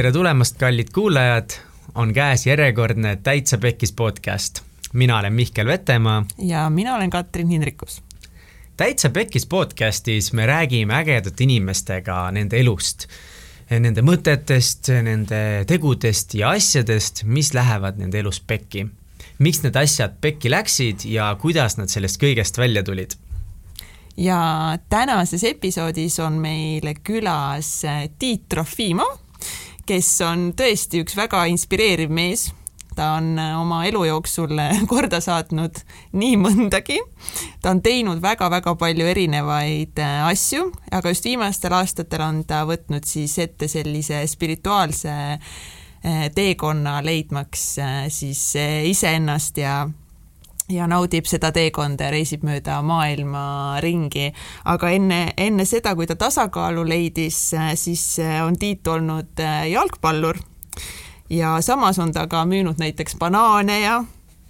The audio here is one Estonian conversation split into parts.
tere tulemast, kallid kuulajad, on käes järjekordne Täitsa Pekkis podcast. mina olen Mihkel Vetemaa. ja mina olen Katrin Hindrikus. täitsa Pekkis podcastis me räägime ägedate inimestega nende elust, nende mõtetest, nende tegudest ja asjadest, mis lähevad nende elus pekki. miks need asjad pekki läksid ja kuidas nad sellest kõigest välja tulid ja tänases episoodis on meil külas Tiit Trofimov kes on tõesti üks väga inspireeriv mees ta on äh, oma elu jooksul äh, korda saatnud nii mõndagi. ta on teinud väga-väga palju erinevaid äh, asju, aga just viimastel aastatel on ta võtnud siis ette sellise spirituaalse teekonna, leidmaks siis iseennast ja ja naudib seda teekonda ja reisib mööda maailma ringi. aga enne, enne seda, kui ta tasakaalu leidis, siis on Tiit olnud äh, jalgpallur ja samas on ta ka müünud näiteks banaane ja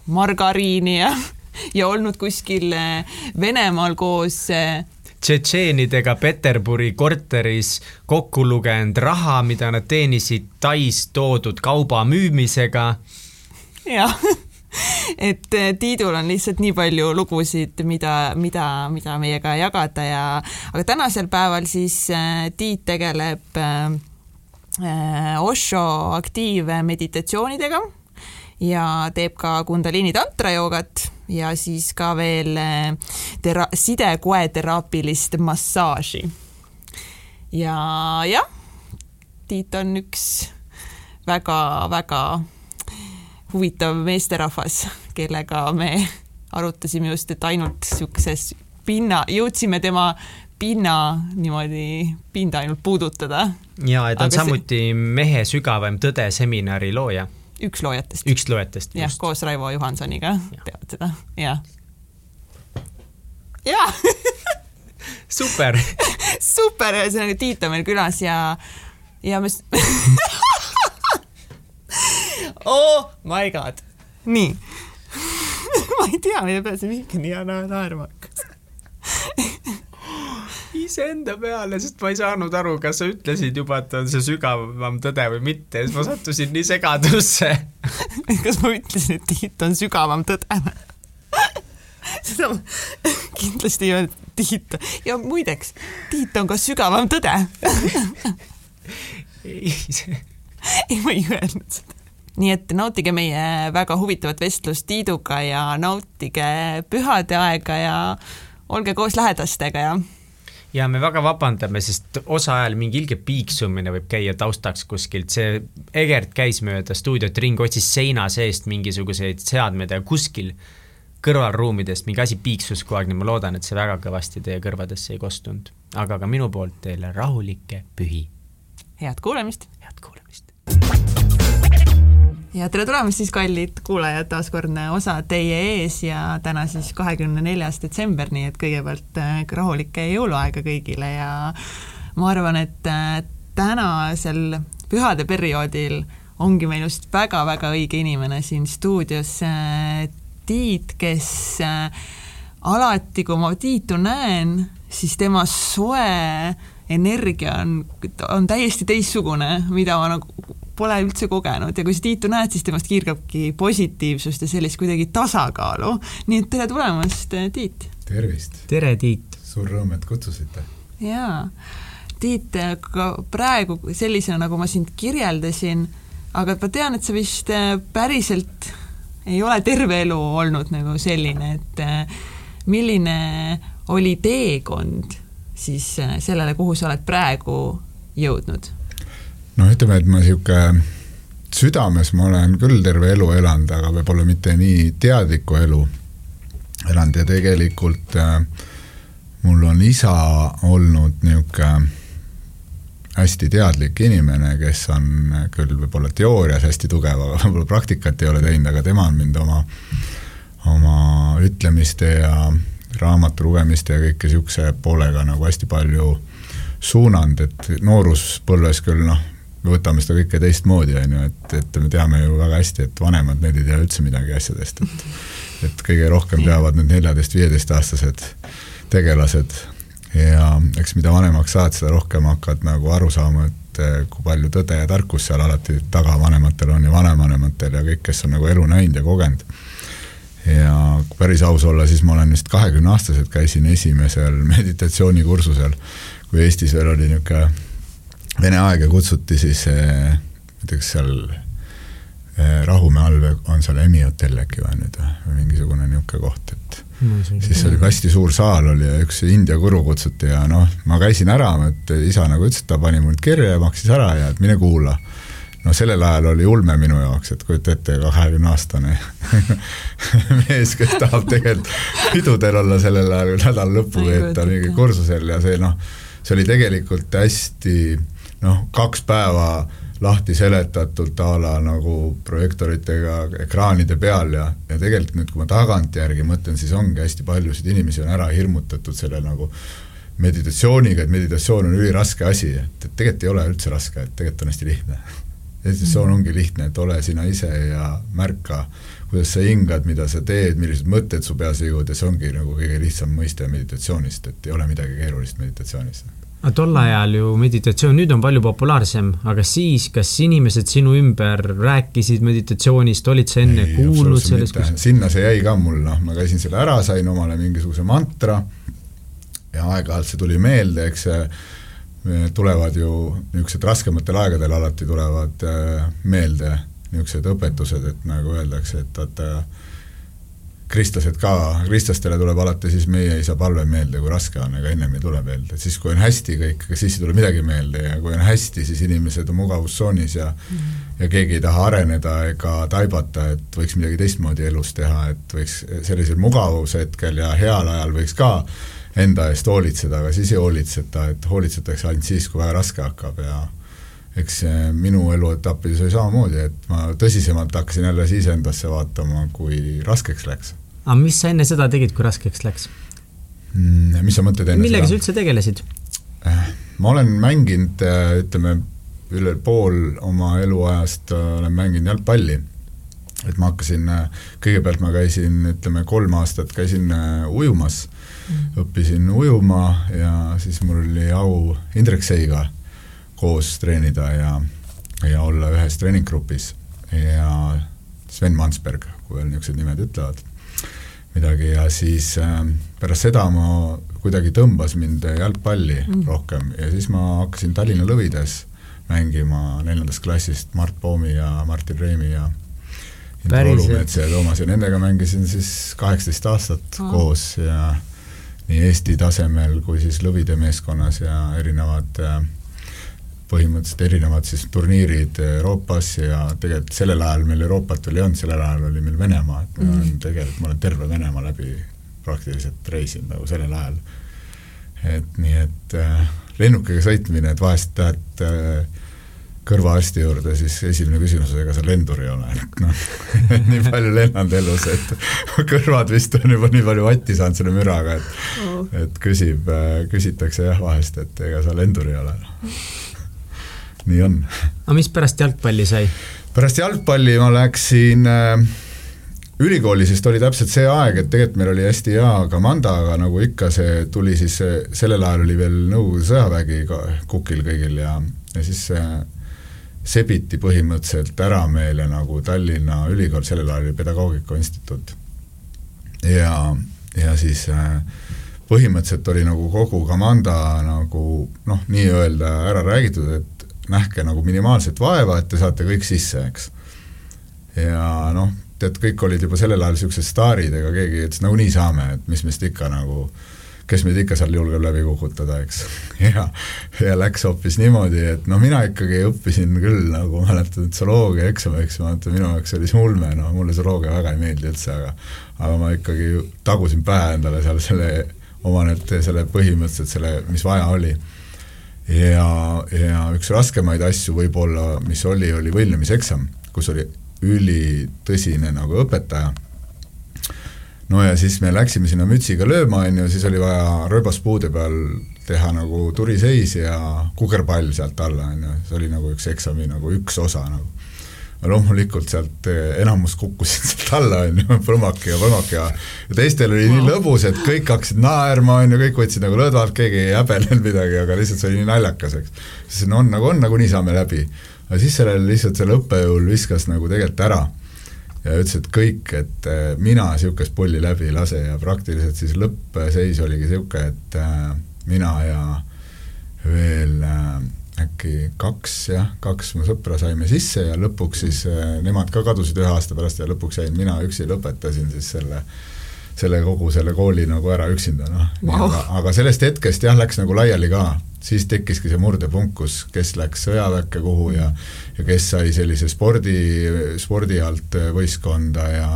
margariini ja, ja olnud kuskil äh, Venemaal koos äh, tšetšeenidega Peterburi korteris kokku lugenud raha, mida nad teenisid Tais toodud kauba müümisega. jah et eh, Tiidul on lihtsalt nii palju lugusid, mida, mida, mida meiega jagada ja aga tänasel päeval siis eh, Tiit tegeleb eh, Osho aktiivmeditatsioonidega ja teeb ka Kundalini tantrajoogat ja siis ka veel tera-, sidekoeteraapilist massaaži. ja jah, Tiit on üks väga-väga huvitav meesterahvas, kellega me arutasime just, et ainult niisuguses pinna, jõudsime tema pinna niimoodi, pinda ainult puudutada. ja, et on Aga samuti see... Mehe sügavaim tõde seminari looja. üks loojatest. üks loojatest, just. jah, koos Raivo Johansoniga teavad seda, jah. jaa super super, ühesõnaga Tiit on meil külas ja, ja me oh my god. nii. Ma ei tea, mille peale see Mihkel nii naerma hakkas iseenda peale, sest ma ei saanud aru, kas sa ütlesid juba, et on see sügavam tõde või mitte ja siis ma sattusin nii segadusse. Kas ma ütlesin, et Tiit on sügavam tõde? Seda ma kindlasti ei öelnud Tiit ja muideks, Tiit on ka sügavam tõde. Ei, ei, ma ei öelnud seda nii et nautige meie väga huvitavat vestlust Tiiduga ja nautige pühade aega ja olge koos lähedastega ja ja me väga vabandame, sest osa ajal mingi ilge piiksumine võib käia taustaks kuskilt, see Egert käis mööda stuudiot ringi, otsis seina seest mingisuguseid seadmeid ja kuskil kõrvalruumidest mingi asi piiksus kogu aeg, nii ma loodan, et see väga kõvasti teie kõrvadesse ei kostunud. aga ka minu poolt teile rahulikke pühi. head kuulamist! head kuulamist! Ja tere tulemast siis, kallid kuulajad, taaskordne osa teie ees ja täna siis kahekümne neljas detsember, nii et kõigepealt äh, rahulikke jõuluaega kõigile ja ma arvan, et äh, tänasel pühade perioodil ongi meil just väga-väga õige inimene siin stuudios, äh, Tiit, kes alati, kui ma Tiitu näen, siis tema soe energia on, on täiesti teistsugune, mida ma nagu pole üldse kogenud ja kui sa Tiitu näed, siis temast kiirgabki positiivsust ja sellist kuidagi tasakaalu. nii et tere tulemast, Tiit! tervist! tere, Tiit! suur rõõm, et kutsusite! jaa, Tiit, ka praegu sellisena, nagu ma sind kirjeldasin, aga ma tean, et sa vist äh, päriselt ei ole terve elu olnud nagu selline, et milline oli teekond siis sellele, kuhu sa oled praegu jõudnud noh, ütleme, et ma sihuke südames ma olen küll terve elu elanud, aga võib-olla mitte nii teadlikku elu elanud. Ja tegelikult äh, mul on isa olnud niisugune hästi teadlik inimene, kes on küll võib-olla teoorias hästi tugev, aga võib-olla praktikat ei ole teinud, aga tema on mind oma, oma ütlemiste ja raamatu lugemiste ja kõike niisuguse poolega nagu hästi palju suunanud, et nooruspõlves küll noh, me võtame seda kõike teistmoodi, on ju, et, et me teame ju väga hästi, et vanemad, need ei tea üldse midagi asjadest, et et kõige rohkem teavad need neljateist-viieteistaastased tegelased ja eks mida vanemaks saad, seda rohkem hakkad nagu aru saama, et äh, kui palju tõde ja tarkust seal alati taga vanematel on ja vanevanematel ja kõik, kes on nagu elu näinud ja kogenud. ja kui päris aus olla, siis ma olen vist kahekümneaastaselt käisin esimesel meditatsioonikursusel, kui Eestis veel oli niisugune Vene aeg ja kutsuti siis äh, näiteks seal äh, Rahumäe all on seal Emi hotell äkki või nüüd või mingisugune niisugune koht, et siis oli hästi suur saal oli ja üks India guru kutsuti ja noh, ma käisin ära, et isa nagu ütles, et ta pani mul kirja ja maksis ära ja et mine kuula. no sellel ajal oli ulme minu jaoks, et kujuta ette, kahekümne-aastane mees, kes tahab tegelikult pidudel olla sellel ajal nädala lõppu veeta mingi kursusel ja see noh, see oli tegelikult hästi noh, kaks päeva lahti seletatult a la nagu projektoritega ekraanide peal ja, ja tegelikult nüüd, kui ma tagantjärgi mõtlen, siis ongi hästi paljusid inimesi on ära hirmutatud selle nagu meditatsiooniga, et meditatsioon on üliraske asi, et, et tegelikult ei ole üldse raske, et tegelikult on hästi lihtne. meditatsioon ongi lihtne, et ole sina ise ja märka, kuidas sa hingad, mida sa teed, millised mõtted su peas liiguvad ja see ongi nagu kõige lihtsam mõiste meditatsioonist, et ei ole midagi keerulist meditatsioonis aga tol ajal ju meditatsioon, nüüd on palju populaarsem, aga siis, kas inimesed sinu ümber rääkisid meditatsioonist, olid sa enne ei, kuulnud sellest? sinna see jäi ka mul, noh, ma käisin selle ära, sain omale mingisuguse mantra ja aeg-ajalt see tuli meelde, eks see tulevad ju niisugused raskematel aegadel alati tulevad äh, meelde niisugused õpetused, et nagu öeldakse, et vaata äh, kristlased ka, kristlastele tuleb alati siis meie isa palve meelde, kui raske on, ega ennem ei tule meelde, et siis kui on hästi kõik, siis ei tule midagi meelde ja kui on hästi, siis inimesed on mugavustsoonis ja mm. ja keegi ei taha areneda ega taibata, et võiks midagi teistmoodi elus teha, et võiks sellisel mugavushetkel ja heal ajal võiks ka enda eest hoolitseda, aga siis ei hoolitseta, et hoolitsetakse ainult siis, kui väga raske hakkab ja eks minu eluetappides oli samamoodi, et ma tõsisemalt hakkasin jälle siis endasse vaatama, kui raskeks läks aga mis sa enne seda tegid, kui raskeks läks mm,? mis sa mõtled enne millega seda? sa üldse tegelesid? Äh, ma olen mänginud, äh, ütleme, üle pool oma eluajast äh, olen mänginud jalgpalli. et ma hakkasin, kõigepealt ma käisin, ütleme, kolm aastat käisin ujumas mm., õppisin ujuma ja siis mul oli au Indrek Seiga koos treenida ja, ja olla ühes treeninggrupis ja Sven Mansberg, kui veel niisugused nimed ütlevad midagi ja siis äh, pärast seda ma kuidagi tõmbas mind jalgpalli mm. rohkem ja siis ma hakkasin Tallinna Lõvides mängima neljandast klassist Mart Poomi ja Martin Reimi ja Indrek Olumetsa ja Toomas ja nendega mängisin siis kaheksateist aastat oh. koos ja nii Eesti tasemel kui siis Lõvide meeskonnas ja erinevad äh, põhimõtteliselt erinevad siis turniirid Euroopas ja tegelikult sellel ajal meil Euroopat veel ei olnud, sellel ajal oli meil Venemaa, et ma mm. olen tegelikult, ma olen terve Venemaa läbi praktiliselt reisinud nagu sellel ajal. et nii, et äh, lennukiga sõitmine, et vahest lähed äh, kõrvaarsti juurde, siis esimene küsimus on, ega sa lendur ei ole, noh nii palju lennanud elus, et kõrvad vist on juba nii palju vatti saanud selle müraga, et oh. et küsib, äh, küsitakse jah vahest, et ega sa lendur ei ole nii on. aga mis pärast jalgpalli sai? pärast jalgpalli ma läksin äh, ülikooli, sest oli täpselt see aeg, et tegelikult meil oli hästi hea Kamanda, aga nagu ikka, see tuli siis, sellel ajal oli veel Nõukogude sõjavägi kukil kõigil ja, ja siis äh, sebiti põhimõtteliselt ära meile nagu Tallinna Ülikool, sellel ajal oli Pedagoogika Instituut. ja, ja siis äh, põhimõtteliselt oli nagu kogu Kamanda nagu noh, nii-öelda ära räägitud, et nähke nagu minimaalset vaeva, et te saate kõik sisse, eks. ja noh, tead, kõik olid juba sellel ajal niisugused staarid, ega keegi ütles nagunii saame, et mis meist ikka nagu, kes meid ikka seal julgeb läbi kukutada, eks. ja, ja läks hoopis niimoodi, et no mina ikkagi õppisin küll nagu mäletan, zooloogia eksamiks, ma mõtlen, minu jaoks oli see ulme, no mulle zooloogia väga ei meeldi üldse, aga aga ma ikkagi tagusin pähe endale seal selle oma need, selle põhimõtteliselt selle, mis vaja oli ja, ja üks raskemaid asju võib-olla, mis oli, oli võlnemiseksam, kus oli ülitõsine nagu õpetaja, no ja siis me läksime sinna mütsiga lööma, on ju, siis oli vaja rööbaspuude peal teha nagu turiseis ja kukerpall sealt alla, on ju, see oli nagu üks eksami nagu üks osa nagu. Loomulikult sealt eh, enamus kukkusid sealt alla, on ju, põmmak ja põmmak ja ja teistel oli nii lõbus, et kõik hakkasid naerma, on ju, kõik võtsid nagu lõdvalt, keegi ei häbenenud midagi, aga lihtsalt see oli nii naljakas, eks. siis no on nagu on, nagunii saame läbi. aga siis sellel lihtsalt selle õppejõul viskas nagu tegelikult ära ja ütles, et kõik, et äh, mina niisugust pulli läbi ei lase ja praktiliselt siis lõppseis oligi niisugune, et äh, mina ja veel äh, äkki kaks jah, kaks mu sõpra saime sisse ja lõpuks siis äh, nemad ka kadusid ühe aasta pärast ja lõpuks jäin mina üksi, lõpetasin siis selle selle kogu selle kooli nagu ära üksinda, noh wow., aga, aga sellest hetkest jah, läks nagu laiali ka, siis tekkiski see murdepunkt, kus, kes läks sõjaväkke kuhu ja ja kes sai sellise spordi, spordi alt võistkonda ja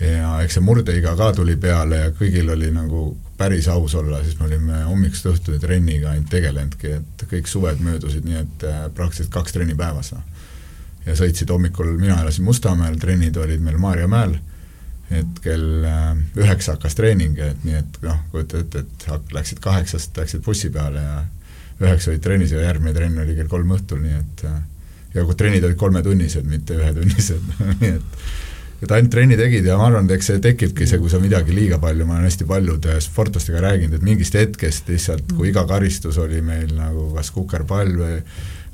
ja eks see murdeiga ka tuli peale ja kõigil oli nagu päris aus olla, siis me olime hommikust õhtuni trenniga ainult tegelenudki, et kõik suved möödusid nii, et äh, praktiliselt kaks trenni päevas, noh. ja sõitsid hommikul, mina elasin Mustamäel, trennid olid meil Maarjamäel, et kell äh, üheksa hakkas treening, et nii, et noh, kujuta ette, et läksid kaheksast, läksid bussi peale ja üheksa olid trennis ja järgmine trenn oli kell kolm õhtul, nii et äh, ja kui trennid olid kolmetunnised, mitte ühetunnised nii et et ainult trenni tegid ja ma arvan, et eks see tekibki see, kui sa midagi liiga palju, ma olen hästi paljude sportlastega rääkinud, et mingist hetkest lihtsalt, kui iga karistus oli meil nagu kas kukerpall või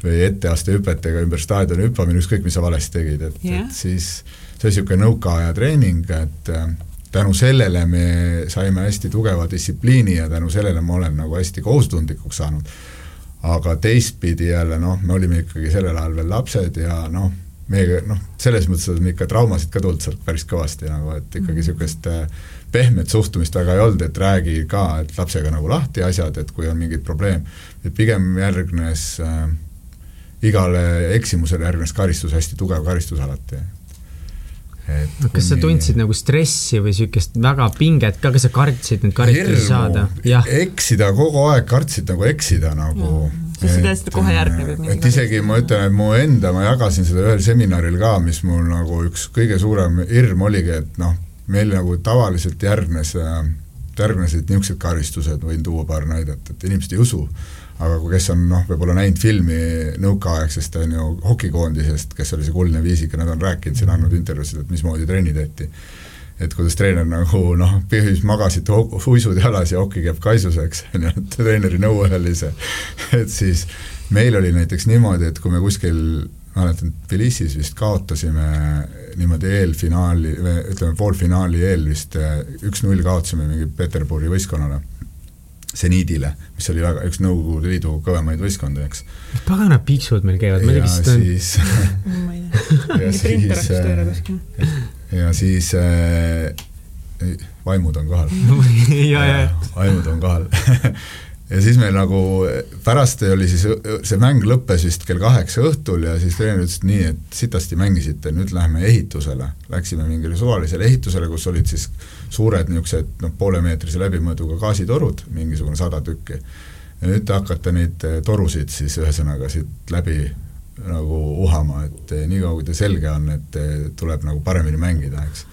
või etteastehüpetega ümber staadioni hüppamine, ükskõik, mis sa valesti tegid, et yeah., et siis see oli niisugune nõukaaja treening, et äh, tänu sellele me saime hästi tugeva distsipliini ja tänu sellele ma olen nagu hästi kohustundlikuks saanud. aga teistpidi jälle noh, me olime ikkagi sellel ajal veel lapsed ja noh, meiega noh, selles mõttes on ikka traumasid ka tulnud sealt päris kõvasti nagu, et ikkagi niisugust mhm. äh, pehmet suhtumist väga ei olnud, et räägi ka, et lapsega nagu lahti asjad, et kui on mingeid probleem, et pigem järgnes äh, igale eksimusele järgnes karistus, hästi tugev karistus alati. et kas sa tundsid nagu stressi või niisugust väga pinget ka, kas sa kartsid neid karistusi saada? eksida kogu aeg, kartsid nagu eksida nagu mm sa teadsid, kohe järgneb et isegi ma ütlen, et mu enda, ma jagasin seda ühel seminaril ka, mis mul nagu üks kõige suurem hirm oligi, et noh, meil nagu tavaliselt järgnes, järgnesid niisugused karistused, võin tuua paar näidet, et inimesed ei usu, aga kui kes on noh, võib-olla näinud filmi nõukaaegsest, on ju, hokikoondisest, kes oli see kuldne viisik ja nad on rääkinud siin, andnud intervjuusid, et mismoodi trenni tehti et kuidas treener nagu noh, põhjus magasid uisud jalas ja hoki käib kaisuseks, on ju, et treeneri nõue oli see. et siis meil oli näiteks niimoodi, et kui me kuskil, mäletan, Tbilisis vist kaotasime niimoodi eelfinaali, ütleme poolfinaali eel vist üks-null kaotasime mingi Peterburi võistkonnale seniidile, mis oli väga, üks Nõukogude Liidu kõvemaid võistkondi, eks. pagana piiksud meil käivad, ma ei tea, kes ta on. ja siis, ja siis äh, vaimud on kohal ja, ja, vaimud on kohal ja siis meil nagu pärast oli siis, see mäng lõppes vist kell kaheksa õhtul ja siis treener ütles, et nii, et sitasti mängisite, nüüd läheme ehitusele. Läksime mingile suvalisele ehitusele, kus olid siis suured niisugused noh, poolemeetrise läbimõõduga gaasitorud, mingisugune sada tükki. ja nüüd te hakkate neid torusid siis ühesõnaga siit läbi nagu uhama, et eh, niikaua, kui ta selge on, et eh, tuleb nagu paremini mängida, eks.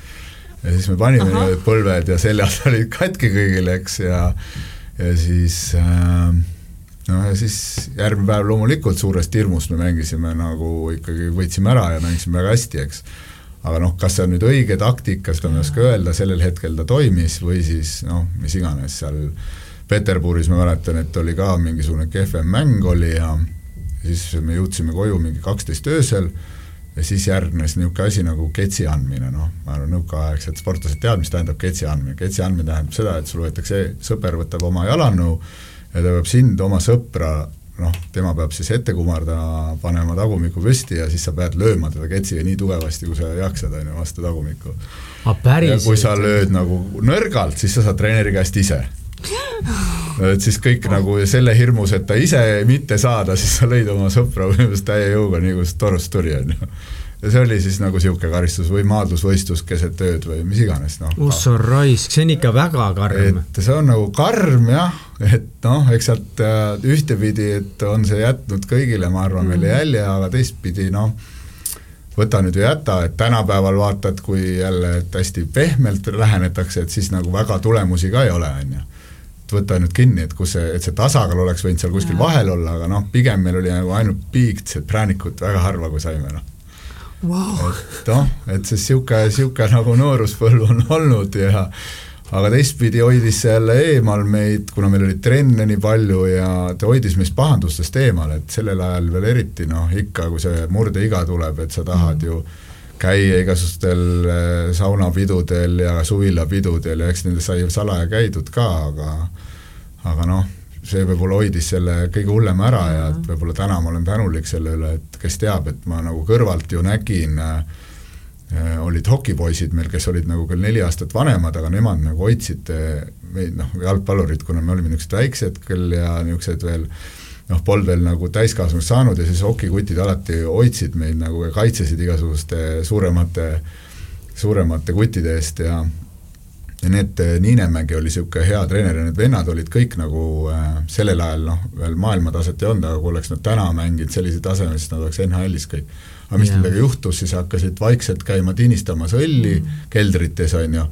ja siis me panime niimoodi, et põlved ja seljad olid katki kõigil, eks, ja ja siis äh, noh, ja siis järgmine päev loomulikult suurest hirmust me mängisime nagu ikkagi, võitsime ära ja mängisime väga hästi, eks. aga noh, kas see on nüüd õige taktika, seda ma ei oska öelda, sellel hetkel ta toimis või siis noh, mis iganes seal Peterburis ma mäletan, et oli ka mingisugune kehvem mäng oli ja siis me jõudsime koju mingi kaksteist öösel ja siis järgnes niisugune asi nagu ketsi andmine, noh, ma arvan, nõukaaegsed sportlased teavad, mis tähendab ketsi andmine, ketsi andmine tähendab seda, et sul võetakse, sõber võtab oma jalanõu ja ta peab sind, oma sõpra, noh, tema peab siis ette kumardama, panema tagumiku püsti ja siis sa pead lööma teda ketsiga nii tugevasti, kui sa jaksad, on ju, vastu tagumikku. ja kui sa lööd nagu nõrgalt, siis sa saad treeneri käest ise et siis kõik nagu selle hirmus, et ta ise mitte saada, siis sa lõid oma sõpra põhimõtteliselt täie jõuga, nii kui see torust tuli, on ju. ja see oli siis nagu niisugune karistus või maadlusvõistlus keset ööd või mis iganes, noh. usso raisk, see on ikka väga karm. et see on nagu karm jah, et noh, eks sealt äh, ühtepidi, et on see jätnud kõigile, ma arvan, meile mm. jälje, aga teistpidi noh, võta nüüd või jäta, et tänapäeval vaatad, kui jälle, et hästi pehmelt lähenetakse, et siis nagu väga tulemusi ka ei ole, on ju et võta nüüd kinni, et kus see, et see tasakaal oleks võinud seal kuskil vahel olla, aga noh, pigem meil oli nagu ainult piiksed präänikut väga harva, kui saime, noh. wow.. et noh, et see sihuke, sihuke nagu nooruspõlv on olnud ja aga teistpidi hoidis see jälle eemal meid, kuna meil oli trenne nii palju ja ta hoidis meist pahandustest eemal, et sellel ajal veel eriti noh, ikka kui see murdeiga tuleb, et sa tahad ju käia igasugustel eh, saunapidudel ja suvilapidudel ja eks nendes sai salaja käidud ka, aga aga noh, see võib-olla hoidis selle kõige hullema ära ja et võib-olla täna ma olen tänulik selle üle, et kes teab, et ma nagu kõrvalt ju nägin äh, Äh, olid hokipoisid meil, kes olid nagu küll neli aastat vanemad, aga nemad nagu hoidsid äh, meid noh, jalgpallurid, kuna me olime niisugused väiksed küll ja niisugused veel noh, polnud veel nagu täiskasvanuks saanud ja siis hokikutid alati hoidsid meid nagu ja kaitsesid igasuguste suuremate, suuremate kuttide eest ja ja need, äh, Niinemägi oli niisugune hea treener ja need vennad olid kõik nagu äh, sellel ajal noh, veel maailmataset ei olnud, aga kui oleks nad täna mänginud sellisel tasemel, siis nad oleks NHL-is kõik. aga mis yeah. nendega juhtus, siis hakkasid vaikselt käima tinistamas õlli mm. keldrites, on ju,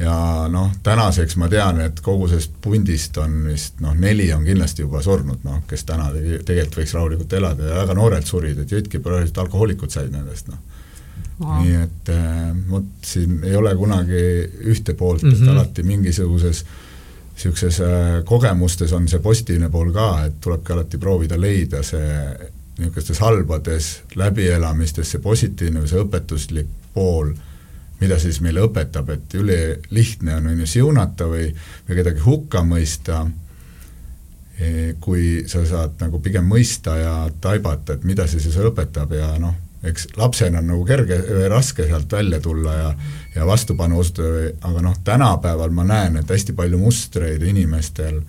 ja noh, tänaseks ma tean, et kogu sellest pundist on vist noh, neli on kindlasti juba surnud, noh, kes täna tegi, tegelikult võiks rahulikult elada ja väga noorelt surid, et Jütki praegu alkohoolikud said nendest, noh wow.. nii et äh, vot siin ei ole kunagi ühte poolt mm, -hmm. et mhm. alati mingisuguses niisuguses äh, kogemustes on see positiivne pool ka, et tulebki alati proovida leida see niisugustes halbades läbielamistes see positiivne või see õpetuslik pool, mida siis meile õpetab, et ülilihtne on, on ju, siunata või, või kedagi hukka mõista, e, kui sa saad nagu pigem mõista ja taibata, et mida see siis õpetab ja noh, eks lapsena on nagu kerge, raske sealt välja tulla ja ja vastupanu osutada, aga noh, tänapäeval ma näen, et hästi palju mustreid inimestel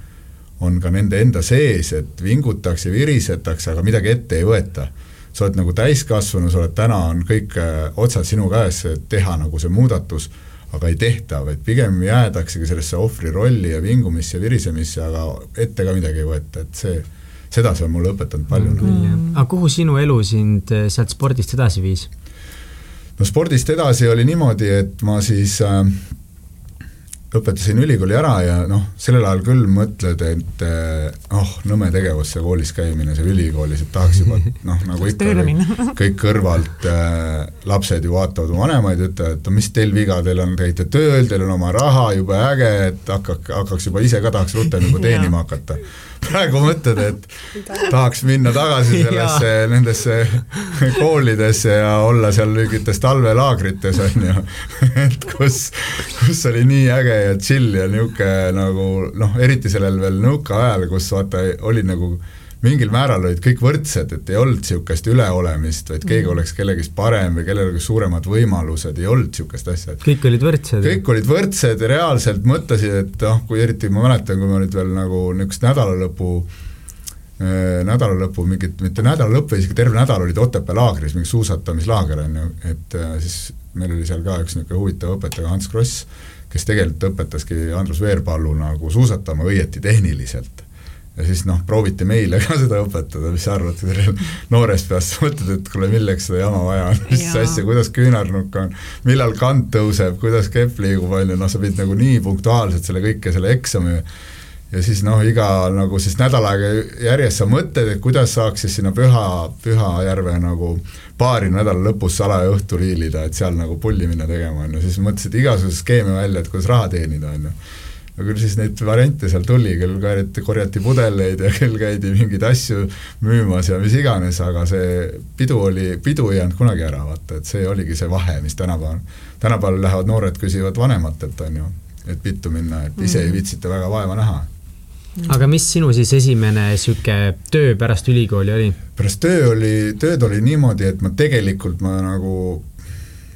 on ka nende enda sees, et vingutakse, virisetakse, aga midagi ette ei võeta. Sa oled nagu täiskasvanu, sa oled täna, on kõik äh, otsad sinu käes, et teha nagu see muudatus, aga ei tehta, vaid pigem jäädaksegi sellesse ohvri rolli ja vingumisse ja virisemisse, aga ette ka midagi ei võeta, et see seda see on mulle õpetanud palju. Mm.. aga kuhu sinu elu sind eh, sealt spordist edasi viis? no spordist edasi oli niimoodi, et ma siis äh, õpetasin ülikooli ära ja noh, sellel ajal küll mõtled, et eh, oh, nõme tegevus see koolis käimine, see ülikoolis, et tahaks juba noh, nagu ikka kõik kõrvalt äh, lapsed ju vaatavad oma vanemaid, ütlevad, et mis teil viga, teil on, käite tööl, teil on oma raha, jube äge, et hakkaks, hakkaks juba ise ka tahaks rutem juba teenima hakata praegu mõtled, et tahaks minna tagasi sellesse, nendesse koolidesse ja olla seal mingites talvelaagrites, on ju, et kus, kus oli nii äge ja chill ja niisugune nagu noh, eriti sellel veel nõukaajal, kus vaata, oli nagu mingil määral olid kõik võrdsed, et ei olnud niisugust üleolemist, vaid keegi mm. oleks kellegist parem või kellel oleks suuremad võimalused, ei olnud niisugust asja. kõik olid võrdsed? kõik olid võrdsed ja reaalselt mõtlesid, et noh, kui eriti ma mäletan, kui ma nüüd veel nagu niisugust nädalalõpu äh, nädalalõpu mingit, mitte nädalalõpp, isegi terve nädal olid Otepää laagris, mingi suusatamislaager on ju, et äh, siis meil oli seal ka üks niisugune huvitav õpetaja, Hans Kross, kes tegelikult õpetaski Andrus Veerpallu nagu suusatama õieti tehniliselt ja siis noh, prooviti meile ka seda õpetada, mis sa arvad, noorest peast mõtled, et kuule, milleks seda jama vaja on, mis asja, kuidas küünarnukk on, millal kant tõuseb, kuidas kepp liigub, on ju, noh, sa pidid nagu nii punktuaalselt selle kõike, selle eksami ja siis noh, iga nagu siis nädal aega järjest sa mõtled, et kuidas saaks siis sinna Püha, Pühajärve nagu paari nädala lõpus salaja õhtu riilida, et seal nagu pulli minna tegema, on ju, siis mõtlesid igasuguseid skeeme välja, et kuidas raha teenida, on ju no küll siis neid variante seal tuli, küll korjati, korjati pudeleid ja küll käidi mingeid asju müümas ja mis iganes, aga see pidu oli, pidu ei jäänud kunagi ära, vaata, et see oligi see vahe, mis tänapäeval, tänapäeval lähevad noored, küsivad vanematelt, on ju, et pittu minna, et ise mm. ei viitsita väga vaeva näha aga mis sinu siis esimene niisugune töö pärast ülikooli oli? pärast töö oli, tööd oli niimoodi, et ma tegelikult ma nagu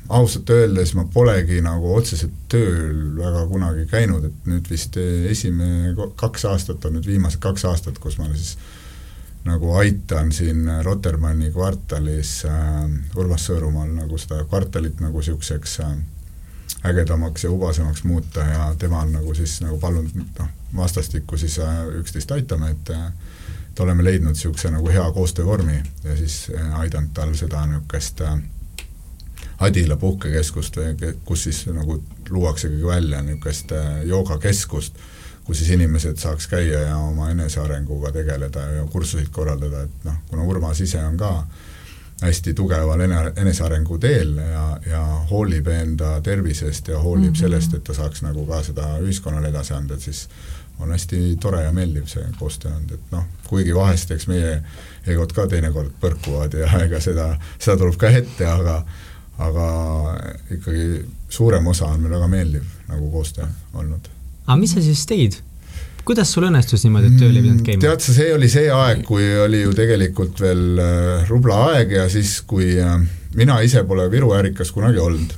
ausalt öeldes ma polegi nagu otseselt tööl väga kunagi käinud, et nüüd vist esimene kaks aastat on nüüd viimased kaks aastat, kus ma siis nagu aitan siin Rotermanni kvartalis äh, Urmas Sõõrumaal nagu seda kvartalit nagu niisuguseks äh, ägedamaks ja ubasemaks muuta ja tema on nagu siis nagu palunud noh, vastastikku siis äh, üksteist aitame, et äh, et oleme leidnud niisuguse nagu hea koostöövormi ja siis äh, aidanud tal seda niisugust äh, Adila puhkekeskust kus siis nagu luuaksegi välja niisugust äh, joogakeskust, kus siis inimesed saaks käia ja oma enesearenguga tegeleda ja kursuseid korraldada, et noh, kuna Urmas ise on ka hästi tugeval ene-, enesearengu teel ja, ja hoolib enda tervisest ja hoolib mm -hmm. sellest, et ta saaks nagu ka seda ühiskonnale edasi anda, et siis on hästi tore ja meeldiv see koostöö olnud, et noh, kuigi vahest eks meie egod ka teinekord põrkuvad ja ega seda, seda tuleb ka ette, aga aga ikkagi suurem osa on meil väga meeldiv nagu koostöö olnud. aga mis sa siis tegid? kuidas sul õnnestus niimoodi, et tööl ei pidanud käima? tead sa, see oli see aeg, kui oli ju tegelikult veel äh, rubla aeg ja siis, kui äh, mina ise pole Viru ärikas kunagi olnud,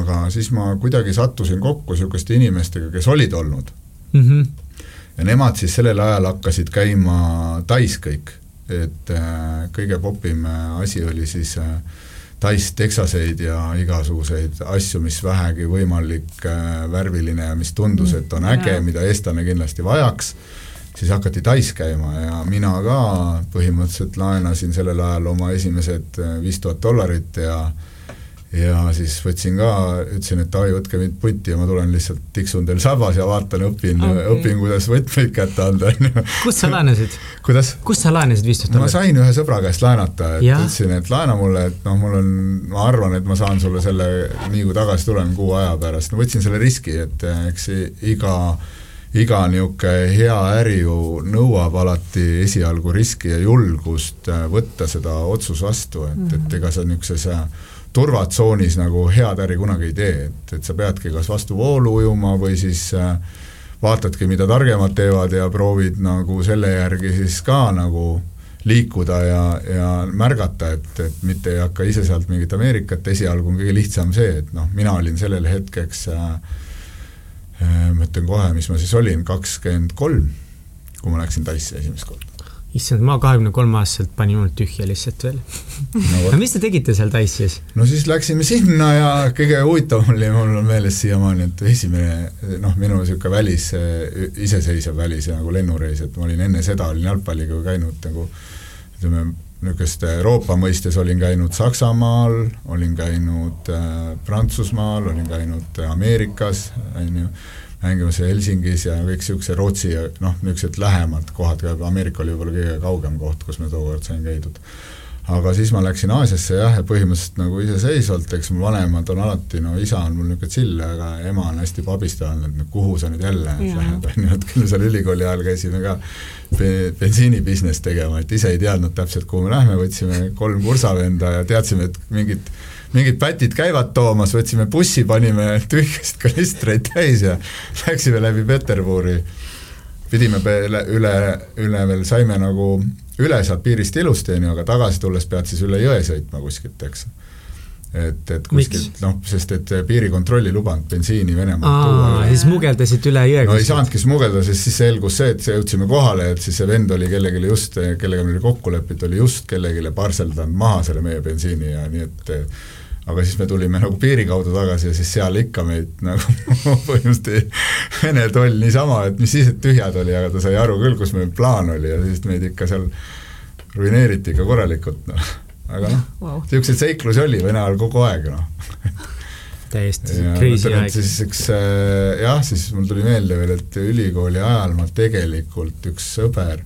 aga siis ma kuidagi sattusin kokku niisuguste inimestega, kes olid olnud mm. -hmm. ja nemad siis sellel ajal hakkasid käima Tais kõik, et äh, kõige popim asi oli siis äh, Tais teksaseid ja igasuguseid asju, mis vähegi võimalik äh, värviline ja mis tundus, et on äge, mida eestlane kindlasti vajaks, siis hakati Tais käima ja mina ka põhimõtteliselt laenasin sellel ajal oma esimesed äh, viis tuhat dollarit ja ja siis võtsin ka, ütlesin, et davai, võtke mind punti ja ma tulen lihtsalt tiksun teil sabas ja vaatan, õpin okay., õpin, kuidas võtmeid kätte anda, on ju. kust sa laenasid? kuidas? kust sa laenasid viis tuhat dollarit? ma sain ühe sõbra käest laenata, et ja. ütlesin, et laena mulle, et noh, mul on, ma arvan, et ma saan sulle selle nii kui tagasi tulen kuu aja pärast, no võtsin selle riski, et eh, eks iga iga niisugune hea äri ju nõuab alati esialgu riski ja julgust eh, võtta seda otsus vastu, et mm, -hmm. et ega sa niisuguses turvatsoonis nagu head äri kunagi ei tee, et, et sa peadki kas vastu voolu ujuma või siis äh, vaatadki, mida targemad teevad ja proovid nagu selle järgi siis ka nagu liikuda ja, ja märgata, et, et mitte ei hakka ise sealt mingit Ameerikat, esialgu on kõige lihtsam see, et noh, mina olin sellel hetkeks äh, äh, ma ütlen kohe, mis ma siis olin, kakskümmend kolm, kui ma läksin Taisse esimest korda issand, ma kahekümne kolme aastaselt panin hullult tühja lihtsalt veel no,. no mis te tegite seal Tais siis? no siis läksime sinna ja kõige huvitavam oli, mul on meeles siiamaani, et esimene noh, minu niisugune välis, iseseisev välis nagu lennureis, et ma olin enne seda, olin jalgpalliga käinud nagu ütleme, niisugust Euroopa mõistes olin käinud Saksamaal, olin käinud äh, Prantsusmaal, olin käinud Ameerikas, on ju mängimas Helsingis ja kõik niisuguse Rootsi ja noh, niisugused lähemad kohad ka, Ameerika oli võib-olla kõige kaugem koht, kus me tookord sain käidud. aga siis ma läksin Aasiasse jah, ja põhimõtteliselt nagu iseseisvalt, eks mu vanemad on alati, no isa on mul niisugune chill, aga ema on hästi pabistav olnud, et kuhu sa nüüd jälle yeah. lähed, on ju, et küll seal ülikooli ajal käisime ka bensiini business tegema, et ise ei teadnud täpselt, kuhu me lähme, võtsime kolm kursavenda ja teadsime, et mingid mingid pätid käivad toomas, võtsime bussi, panime tühjasid kanistreid täis ja läksime läbi Peterburi. pidime üle, üle, üle veel saime nagu üle sealt piirist ilusti, on ju, aga tagasi tulles pead siis üle jõe sõitma kuskilt, eks et, et kuskilt noh, sest et piirikontroll ei lubanud bensiini Venemaalt tuua. siis smugeldasite üle jõe? no ei saanudki smugeldada, sest siis selgus see, et jõudsime kohale, et siis see vend oli kellelegi just, kellega meil oli kokku lepitud, oli just kellelegi parseldanud maha selle meie bensiini ja nii et aga siis me tulime nagu piiri kaudu tagasi ja siis seal ikka meid nagu põhimõtteliselt Vene toll niisama, et mis siis, et tühjad oli, aga ta sai aru küll, kus meil plaan oli ja siis meid ikka seal ruineeriti ikka korralikult, noh. aga noh wow., niisuguseid seiklusi oli Vene ajal kogu aeg, noh täiesti crazy aeg. siis üks äh, jah, siis mul tuli meelde veel, et ülikooli ajal ma tegelikult, üks sõber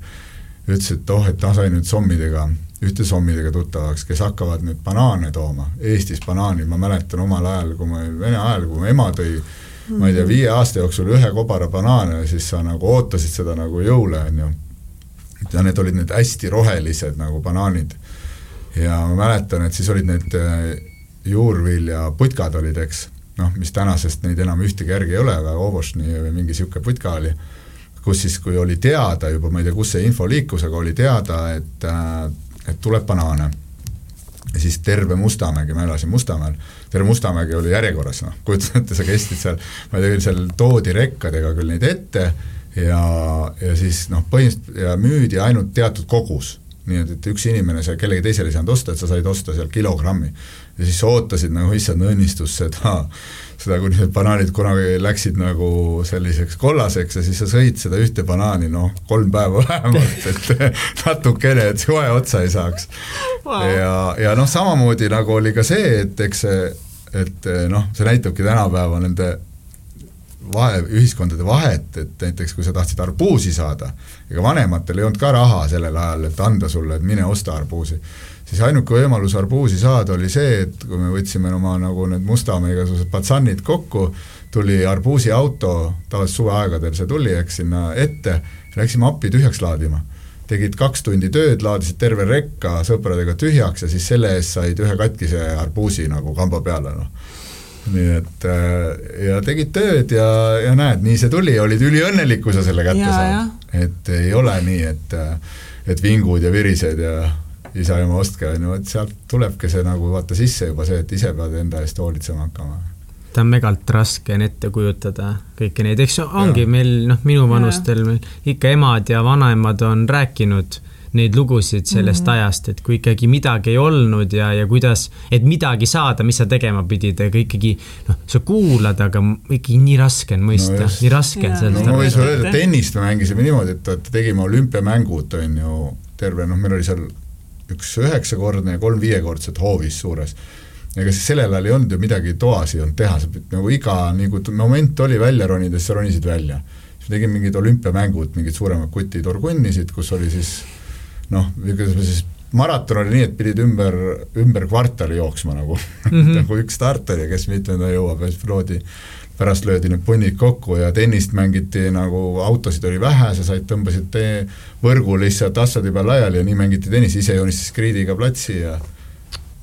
ütles, et oh, et ta sai nüüd sommidega ühte sommidega tuttavaks, kes hakkavad nüüd banaane tooma, Eestis banaani, ma mäletan omal ajal, kui ma, Vene ajal, kui mu ema tõi ma ei tea, mhm. viie aasta jooksul ühe kobara banaane, siis sa nagu ootasid seda nagu jõule, on ju. ja need olid need hästi rohelised nagu banaanid. ja ma mäletan, et siis olid need äh, juurviljaputkad olid, eks, noh, mis tänasest neid enam ühtegi järgi ei ole, aga Ovošni või mingi niisugune putka oli, kus siis, kui oli teada juba, ma ei tea, kus see info liikus, aga oli teada, et äh, et tuleb banaane. ja siis terve Mustamägi, ma elasin Mustamäel, terve Mustamägi oli järjekorras, noh, kujutad ette, sa kestsid seal, ma tea, seal toodi rekkadega küll neid ette ja, ja siis noh, põhimõtteliselt ja müüdi ainult teatud kogus nii et, et üks inimene sai, kellegi teisele ei saanud osta, et sa said osta seal kilogrammi. Ja siis ootasid nagu issand õnnistus seda, seda, kuni need banaanid kunagi läksid nagu selliseks kollaseks ja siis sa sõid seda ühte banaani noh, kolm päeva vähemalt, et natukene, et joe otsa ei saaks. Wow.. ja, ja noh, samamoodi nagu oli ka see, et eks see, et noh, see näitabki tänapäeva nende vahe, ühiskondade vahet, et näiteks kui sa tahtsid arbuusi saada, ega vanematel ei olnud ka raha sellel ajal, et anda sulle, et mine osta arbuusi, siis ainuke võimalus arbuusi saada oli see, et kui me võtsime oma nagu need Mustamäe igasugused patsannid kokku, tuli arbuusiauto, tavaliselt suveaegadel see tuli, eks, sinna ette, läksime appi tühjaks laadima tegid kaks tundi tööd, laadisid terve rekka sõpradega tühjaks ja siis selle eest said ühe katkise arbuusi nagu kamba peale, noh. nii et äh, ja tegid tööd ja, ja näed, nii see tuli, olid üliõnnelik, kui sa selle kätte saad. et ei ole nii, et, äh, et vingud ja virised ja isa ja ema ostke, on ju, et sealt tulebki see nagu vaata sisse juba see, et ise pead enda eest hoolitsema hakkama. Seda on megalt raske on ette kujutada kõiki neid, eks ongi ja. meil noh, minuvanustel meil ikka emad ja vanaemad on rääkinud neid lugusid sellest mm -hmm. ajast, et kui ikkagi midagi ei olnud ja, ja kuidas, et midagi saada, mis sa tegema pidid, aga ikkagi noh, sa kuulad, aga ikkagi nii raske on mõista. No, nii raske on sellest no ma võin sulle öelda, tennist me mängisime niimoodi, et, et tegime olümpiamängud, on ju, terve noh, meil oli seal üks üheksakordne ja kolm viiekordset hoovis suures ega siis sellel ajal ei olnud ju midagi toas ei olnud teha, sa pidid nagu iga nagu moment oli välja ronida, siis sa ronisid välja. siis me tegime mingid olümpiamängud, mingid suuremad kutid orgunnisid, kus oli siis noh, kuidas me siis maraton oli nii, et pidid ümber, ümber kvartali jooksma nagu mm, -hmm. nagu üks start oli, kes mitmenda jõuab ja siis loodi, pärast löödi need punnid kokku ja tennist mängiti nagu, autosid oli vähe, sa said, tõmbasid tee, võrgu lihtsalt assadi peal laiali ja nii mängiti tennis, ise joonistasid kriidiga platsi ja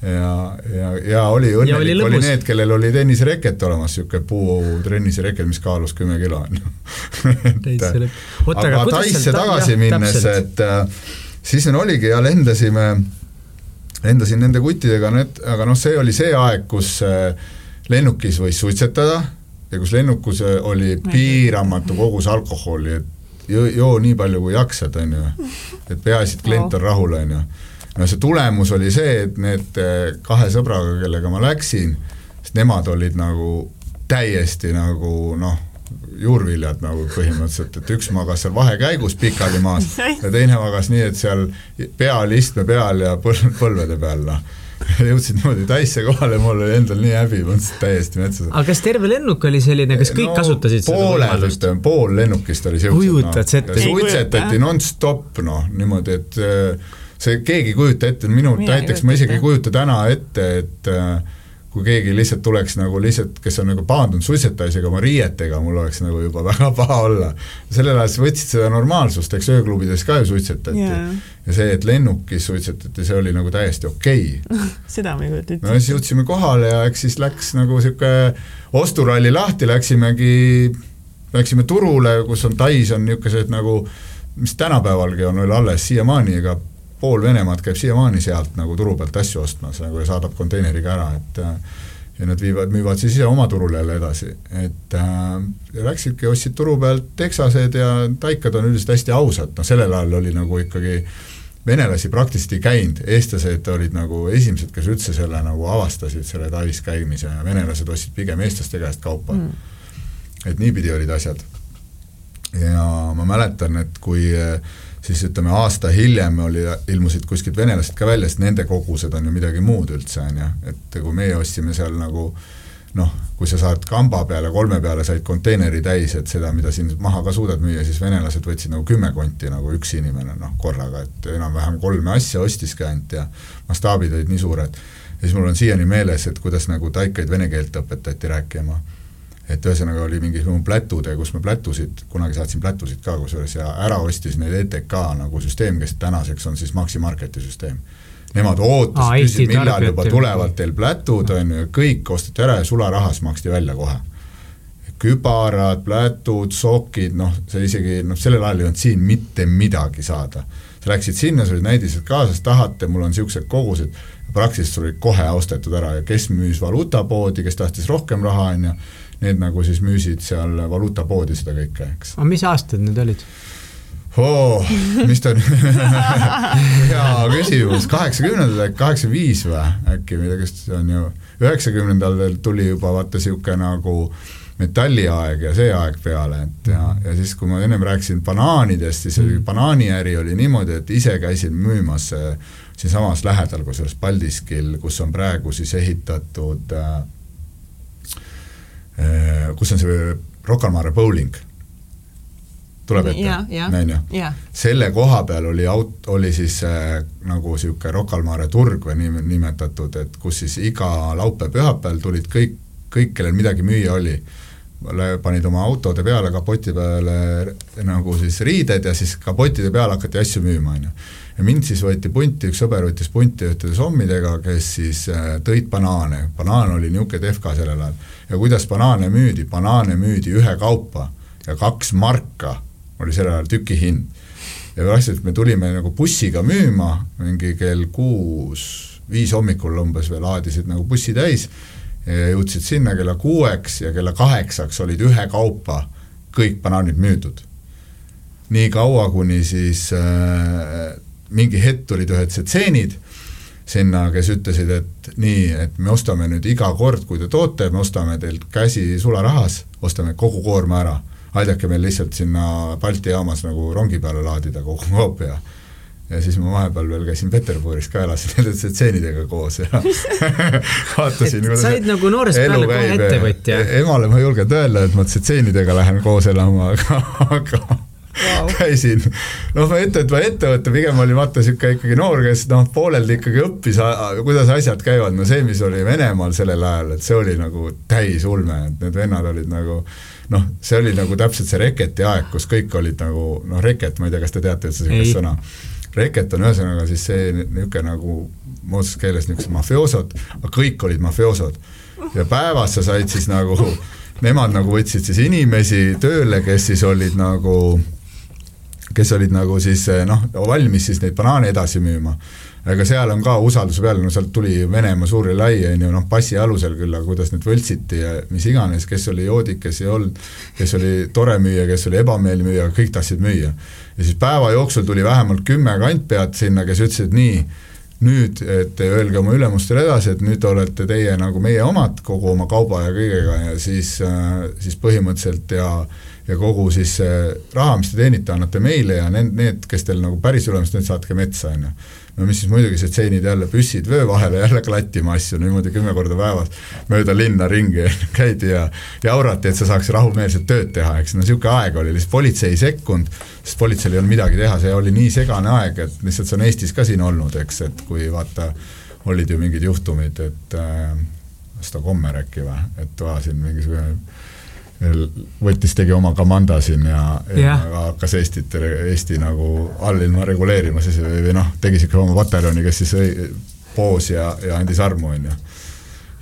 ja, ja, ja oli õnnelik, oli, need, kellel oli tennisereket olemas, niisugune puu tennisereket, mis kaalus kümme kilo, on ju. aga Taisse tagasi minnes, et äh, siis oligi ja lendasime, lendasin nende kuttidega, need, aga noh, see oli see aeg, kus äh, lennukis võis suitsetada ja kus lennukus oli piiramatu kogus alkoholi, et joo, joo nii palju, kui jaksad, on ju. et peaasi, et klient on rahul, on ju no see tulemus oli see, et need eh, kahe sõbraga, kellega ma läksin, sest nemad olid nagu täiesti nagu noh, juurviljad nagu põhimõtteliselt, et üks magas seal vahekäigus pikali maas ja teine magas nii, et seal pea oli istme peal ja põl-, põlvede peal, noh jõudsid niimoodi täisse kohale, mul oli endal nii häbi, mõtlesin täiesti metsas. aga kas terve lennuk oli selline, kas kõik no, kasutasid seda võimalust? pool lennukist oli siuksed. kujutad sa ette? suitsetati nonstop, noh, niimoodi, et äh, see keegi ei kujuta ette, minu Mina näiteks ma isegi ei kujuta täna ette, et äh, kui keegi lihtsalt tuleks nagu lihtsalt, kes on nagu paandunud suitsetamisega oma riietega, mul oleks nagu juba väga paha olla. sellel ajal sa võtsid seda normaalsust, eks ööklubides ka ju suitsetati yeah. ja see, et lennukis suitsetati, see oli nagu täiesti okei okay. seda ma ei kujuta ette. no siis jõudsime kohale ja eks siis läks nagu niisugune osturalli lahti, läksimegi, läksime turule, kus on Tais on niisugused nagu mis tänapäevalgi on veel alles siiamaani, ega pool Venemaad käib siiamaani sealt nagu turu pealt asju ostmas nagu ja saadab konteineriga ära, et äh, ja nad viivad, müüvad siis ise oma turule jälle edasi, et äh, läksidki, ostsid turu pealt teksased ja taikad on üldiselt hästi ausad, noh sellel ajal oli nagu ikkagi venelasi praktiliselt ei käinud, eestlased olid nagu esimesed, kes üldse selle nagu avastasid, selle Tais käimise ja venelased ostsid pigem eestlaste käest kaupa. Mm.. et niipidi olid asjad. ja ma mäletan, et kui äh, siis ütleme, aasta hiljem oli, ilmusid kuskilt venelased ka välja, sest nende kogused on ju midagi muud üldse, on ju, et kui meie ostsime seal nagu noh, kui sa saad kamba peale, kolme peale said konteineri täis, et seda, mida siin maha ka suudad müüa, siis venelased võtsid nagu kümme konti nagu üks inimene noh, korraga, et enam-vähem kolme asja ostiski ainult ja mastaabid olid nii suured. ja siis mul on siiani meeles, et kuidas nagu taikaid vene keelt õpetati rääkima et ühesõnaga oli mingisugune plätude, kus me plätusid, kunagi saatsin plätusid ka kusjuures ja ära ostis neid ETK nagu süsteem, kes tänaseks on siis Maxi Marketi süsteem. Nemad ootasid, küsisid, millal juba tulevad teil plätud, on ju, kõik osteti ära ja sularahas maksti välja kohe. kübarad, plätud, sokid, noh, see isegi, noh, sellel ajal ei olnud siin mitte midagi saada. sa läksid sinna, sul olid näidised kaasas, tahate, mul on niisugused kogused, praktiliselt sul olid kohe ostetud ära ja kes müüs valuutapoodi, kes tahtis rohkem raha, on ju need nagu siis müüsid seal valuutapoodi seda kõike, eks. aga mis aastad need olid? oo oh,, mis ta on hea küsimus, kaheksakümnendad kaheksakümmend viis või äkki midagi, sest see on ju, üheksakümnendatel tuli juba vaata niisugune nagu metalliaeg ja see aeg peale, et ja, ja siis, kui ma ennem rääkisin banaanidest, siis mm. banaaniäri oli niimoodi, et ise käisin müümas äh, siinsamas lähedal, kusjuures Paldiskil, kus on praegu siis ehitatud Äh, kus on see Rocca al Mare bowling? Tuleb ette, on ju. selle koha peal oli aut-, oli siis äh, nagu niisugune Rocca al Mare turg või nii nimetatud, et kus siis iga laupäev-pühapäeval tulid kõik, kõik, kellel midagi müüa oli, panid oma autode peale, kapoti peale nagu siis riided ja siis kapottide peale hakati asju müüma, on ju. ja mind siis võeti punti, üks sõber võttis punti ühtede sommidega, kes siis äh, tõid banaane, banaan oli niisugune tehka sellel ajal. ja kuidas banaane müüdi, banaane müüdi ühekaupa ja kaks marka oli sel ajal tükihind. ja vaikselt me tulime nagu bussiga müüma, mingi kell kuus, viis hommikul umbes veel laadisid nagu bussi täis jõudsid sinna kella kuueks ja kella kaheksaks olid ühekaupa kõik banaanid müüdud. nii kaua, kuni siis äh, mingi hetk tulid ühed setseenid sinna, kes ütlesid, et nii, et me ostame nüüd iga kord, kui te toote, me ostame teilt käsi sularahas, ostame kogu koorma ära aidake meil lihtsalt sinna Balti jaamas nagu rongi peale laadida kogu kaup ja ja siis ma vahepeal veel käisin Peterburis ka, elasin nende tsetseenidega koos ja vaatasin said nagu noorest peale kohe ettevõtja? emale ma ei julgenud öelda, et ma tsetseenidega lähen koos elama, aga, aga wow. käisin, noh, ma ette, et ma ettevõte pigem oli vaata niisugune ikkagi noor, kes noh, pooleldi ikkagi õppis, kuidas asjad käivad, no see, mis oli Venemaal sellel ajal, et see oli nagu täis ulme, et need vennad olid nagu noh, see oli nagu täpselt see reketi aeg, kus kõik olid nagu noh, reket, ma ei tea, kas te teate üldse sellist sõna? Reket on ühesõnaga siis see niisugune nagu moodsas keeles niisugused mafioosod, aga kõik olid mafioosod. ja päevas sa said siis nagu, nemad nagu võtsid siis inimesi tööle, kes siis olid nagu, kes olid nagu siis noh, valmis siis neid banaane edasi müüma aga seal on ka usalduse peal, no sealt tuli Venemaa suur ja lai, on ju, noh, passi alusel küll, aga kuidas need võltsiti ja mis iganes, kes oli joodik, kes ei olnud, kes oli tore müüja, kes oli ebameeldiv müüja, kõik tahtsid müüa. ja siis päeva jooksul tuli vähemalt kümme kantpead sinna, kes ütlesid nii, nüüd, et öelge oma ülemustele edasi, et nüüd olete teie nagu meie omad kogu oma kauba ja kõigega ja siis, äh, siis põhimõtteliselt ja ja kogu siis raha, mis te teenite, annate meile ja need, need, kes teil nagu päris ülemust, need saatke metsa, on ju no mis siis muidugi see tseenid jälle püssid vöö vahele jälle klattima asju niimoodi kümme korda päevas mööda linna ringi käidi ja jaurati, et sa saaks rahumeelset tööd teha, eks no niisugune aeg oli, lihtsalt politsei ei sekkunud, sest politseil ei olnud midagi teha, see oli nii segane aeg, et lihtsalt see on Eestis ka siin olnud, eks, et kui vaata, olid ju mingid juhtumid, et äh, Asta Kommer äkki või, et va, siin mingisugune võttis, tegi oma komanda siin ja, ja hakkas Eestit, Eesti nagu allilma reguleerima siis või, või noh, tegi niisugune oma pataljoni, kes siis poos ja, ja andis armu, on ju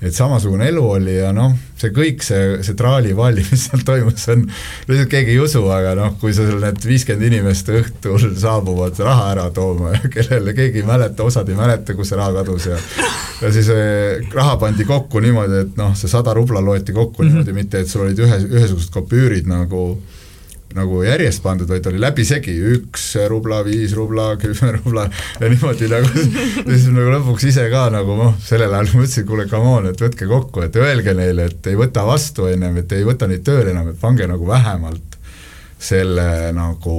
et samasugune elu oli ja noh, see kõik, see, see traalivalli, mis seal toimus, on, lihtsalt keegi ei usu, aga noh, kui seal need viiskümmend inimest õhtul saabuvad raha ära tooma ja kellele keegi ei mäleta, osad ei mäleta, kus see raha kadus ja ja siis eh, raha pandi kokku niimoodi, et noh, see sada rubla loeti kokku mm -hmm. niimoodi, mitte et sul olid ühe, ühesugused kopüürid nagu nagu järjest pandud, vaid oli läbisegi, üks rubla, viis rubla, kümme rubla ja niimoodi nagu, siis nagu lõpuks ise ka nagu noh, sellel ajal ma ütlesin, kuule, come on, et võtke kokku, et öelge neile, et ei võta vastu ennem, et ei võta neid tööle enam, et pange nagu vähemalt selle nagu,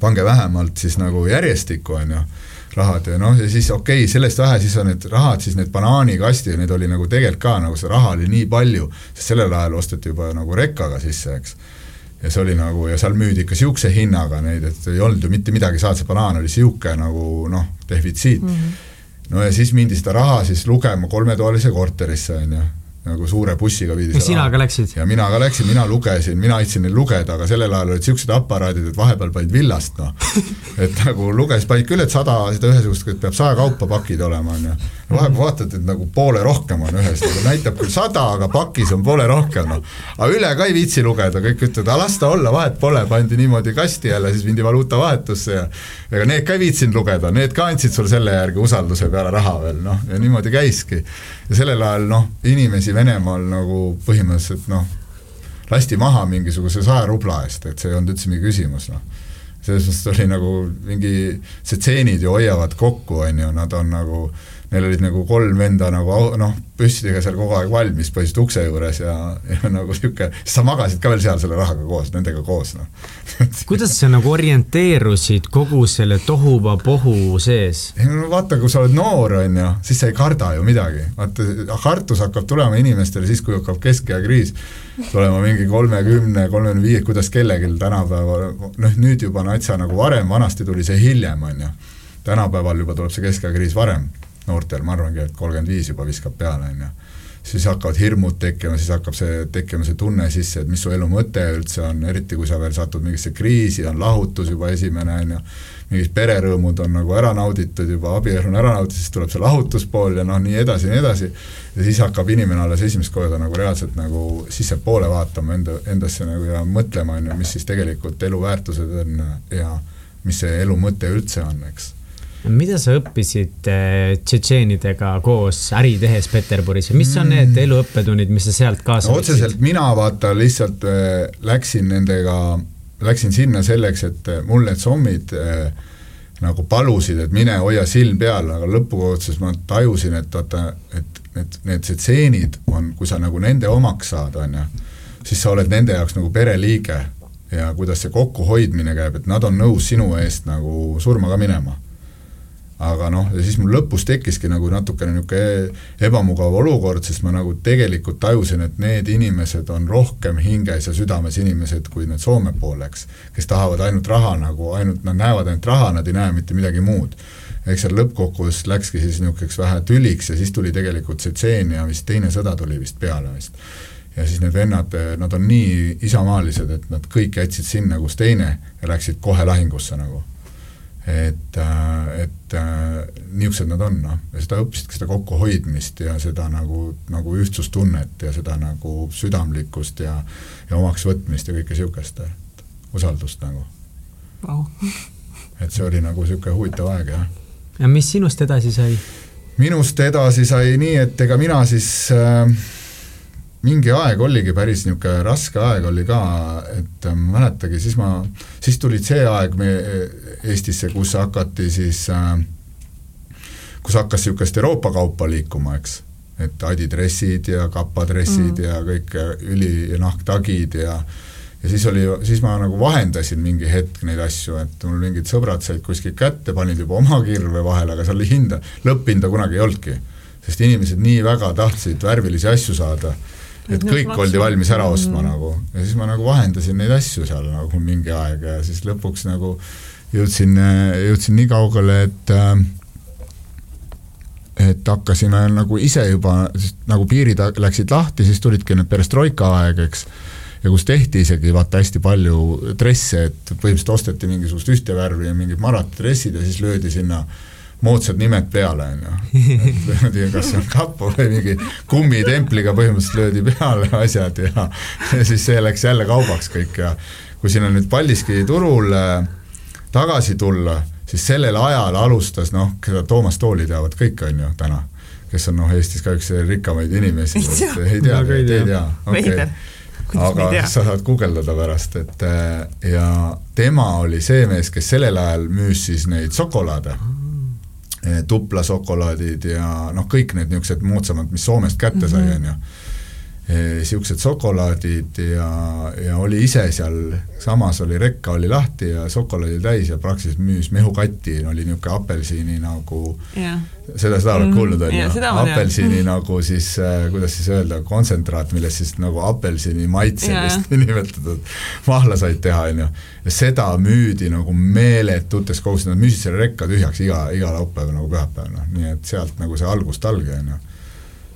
pange vähemalt siis nagu järjestikku, on ju rahad ja noh, ja siis okei okay,, sellest vähe, siis on need rahad, siis need banaanikasti, need oli nagu tegelikult ka nagu see raha oli nii palju, sest sellel ajal osteti juba nagu rekkaga sisse, eks ja see oli nagu, ja seal müüdi ikka niisuguse hinnaga neid, et ei olnud ju mitte midagi saada, see banaan oli niisugune nagu noh, defitsiit mm. -hmm. no ja siis mindi seda raha siis lugema kolmetoalise korterisse, on ju nagu suure bussiga viidi ja sina ka läksid? ja mina ka läksin, mina lugesin, mina aitasin neil lugeda, aga sellel ajal olid niisugused aparaadid, et vahepeal panid villast, noh. et nagu luges, panid küll, et sada seda ühesugust, et peab saja kaupa pakid olema, on ju. vahepeal vaatad, et nagu poole rohkem on ühes, nagu näitab küll sada, aga pakis on poole rohkem, noh. aga üle ka ei viitsi lugeda, kõik ütlevad, aga las ta olla, vahet pole, pandi niimoodi kasti jälle, siis mindi valuutavahetusse ja ega need ka ei viitsinud lugeda, need ka andsid sulle selle järgi usalduse peale raha veel, noh, ja niimoodi käiski. Ja sellel ajal noh, inimesi Venemaal nagu põhimõtteliselt noh, lasti maha mingisuguse saja rubla eest, et see ei olnud üldse mingi küsimus, noh. selles mõttes oli nagu mingi, tsetseenid ju hoiavad kokku, on ju, nad on nagu, neil olid nagu kolm venda nagu noh, püssidega seal kogu aeg valmis, põhiliselt ukse juures ja, ja nagu niisugune, sa magasid ka veel seal selle rahaga koos, nendega koos, noh. kuidas sa nagu orienteerusid kogu selle tohuvapohu sees? ei no vaata, kui sa oled noor, on ju, siis sa ei karda ju midagi. vaata, kartus hakkab tulema inimestele siis, kui hakkab keskea kriis tulema mingi kolmekümne, kolmekümne viie, kuidas kellelgi tänapäeval, noh nüüd juba natsa nagu varem, vanasti tuli see hiljem, on ju. tänapäeval juba tuleb see keskea kriis varem noortel, ma arvangi, et kolmkümmend viis juba viskab peale, on ju. siis hakkavad hirmud tekkima, siis hakkab see, tekkima see tunne sisse, et mis su elu mõte üldse on, eriti kui sa veel satud mingisse kriisi, on lahutus juba esimene, on ju, mingid pererõõmud on nagu ära nauditud juba, abielu on ära nauditud, siis tuleb see lahutuspool ja noh, nii edasi ja nii edasi, ja siis hakkab inimene alles esimest korda nagu reaalselt nagu sissepoole vaatama enda, endasse nagu ja mõtlema, on ju, mis siis tegelikult elu väärtused on ja mis see elu mõte üldse on, eks mida sa õppisid äh, tšetšeenidega koos äri tehes Peterburis? Ja mis on need mm. elu õppetunnid, mis sa sealt kaasa no, otseselt mina vaata lihtsalt äh, läksin nendega, läksin sinna selleks, et äh, mul need sommid nagu palusid, et mine hoia silm peal, aga lõpukokkuvõttes ma tajusin, et vaata, et need, need tsetseenid on, kui sa nagu nende omaks saad, on ju, siis sa oled nende jaoks nagu pereliige. Ja kuidas see kokkuhoidmine käib, et nad on nõus sinu eest nagu surma ka minema aga noh, ja siis mul lõpus tekkiski nagu natukene niisugune ebamugav olukord, sest ma nagu tegelikult tajusin, et need inimesed on rohkem hinges ja südames inimesed kui need Soome pool, eks. kes tahavad ainult raha nagu, ainult, nad näevad ainult raha, nad ei näe mitte midagi muud. eks seal lõppkokkuvõttes läkski siis niisuguseks vähe tüliks ja siis tuli tegelikult Tšetšeenia vist teine sõda tuli vist peale vist. ja siis need vennad, nad on nii isamaalised, et nad kõik jätsid sinna, kus teine ja läksid kohe lahingusse nagu et, äh, et äh, niisugused nad on, noh, ja seda õppisidki, seda kokkuhoidmist ja seda nagu, nagu ühtsustunnet ja seda nagu südamlikkust ja ja omaksvõtmist ja kõike niisugust, usaldust nagu wow.. et see oli nagu niisugune huvitav aeg, jah. ja mis sinust edasi sai? minust edasi sai nii, et ega mina siis äh, mingi aeg oligi päris niisugune raske aeg oli ka, et ma mäletagi, siis ma, siis tuli see aeg me Eestisse, kus hakati siis äh,, kus hakkas niisugust Euroopa kaupa liikuma, eks. et adidressid ja kapadressid mm. ja kõik üli- ja nahktagid ja ja siis oli, siis ma nagu vahendasin mingi hetk neid asju, et mul mingid sõbrad said kuskilt kätte, panid juba oma kirve vahele, aga seal hinda, lõpphinda kunagi ei olnudki. sest inimesed nii väga tahtsid värvilisi asju saada et kõik oldi valmis ära ostma mm. nagu. Ja siis ma nagu vahendasin neid asju seal nagu mingi aeg ja siis lõpuks nagu jõudsin, jõudsin nii kaugele, et et hakkasime nagu ise juba, nagu piirid läksid lahti, siis tulidki need perestroika aeg, eks, ja kus tehti isegi vaata hästi palju dresse, et põhimõtteliselt osteti mingisugust ühte värvi ja mingid maratodressid ja siis löödi sinna äh, moodsad nimed peale, on ju. löödi, kas see on kapo või mingi kummitempliga põhimõtteliselt löödi peale asjad ja, ja siis see läks jälle kaubaks kõik ja kui sinna nüüd Paldiski turul äh, tagasi tulla, siis sellel ajal alustas noh, keda Toomas Tooli teavad kõik, on ju, täna, kes on noh, Eestis ka üks rikkamaid inimesi, ei tea, ei tea, okei. Aga sa saad guugeldada pärast, et äh, ja tema oli see mees, kes sellel ajal müüs siis neid šokolaade. mm Tuplasokolaadid ja noh, kõik need niisugused moodsamad, mis Soomest kätte sai, mhm. on ju. Niisugused eh, šokolaadid ja, ja oli ise seal, samas oli rekka oli lahti ja šokolaadi täis ja praktiliselt müüs mehukatti, oli niisugune apelsini nagu yeah seda, seda oled mhm. kuulnud, on ju, apelsini nagu siis äh,, kuidas siis öelda, kontsentraat, millest siis nagu apelsini maitse vist nimetatud mahla said teha, on ju. ja seda müüdi nagu meeletutes kogustes, nad müüsid selle rekka tühjaks iga, iga laupäev nagu pühapäev, noh, nii et sealt nagu see algust algi, on ju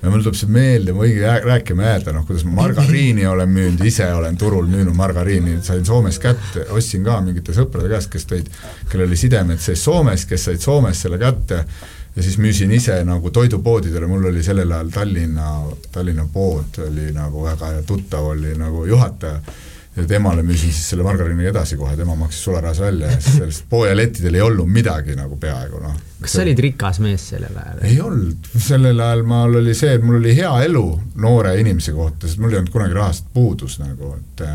ja mul tuleb see meelde, ma võin rääkima jääda, noh, kuidas ma margariini olen müünud, ise olen turul müünud margariini, sain Soomest kätte, ostsin ka mingite sõprade käest, kes tõid, kellel oli sidemed sees Soomes, kes said Soomest selle kätte. Ja siis müüsin ise nagu toidupoodidele, mul oli sellel ajal Tallinna, Tallinna pood oli nagu väga tuttav, oli nagu juhataja ja temale müüsin siis selle margariini edasi kohe, tema maksis sularahas välja ja siis sellest poelettidel ei olnud midagi nagu peaaegu noh. kas sa olid rikas mees sellel ajal? ei olnud, sellel ajal mul oli see, et mul oli hea elu noore inimese kohta, sest mul ei olnud kunagi rahast puudus nagu, et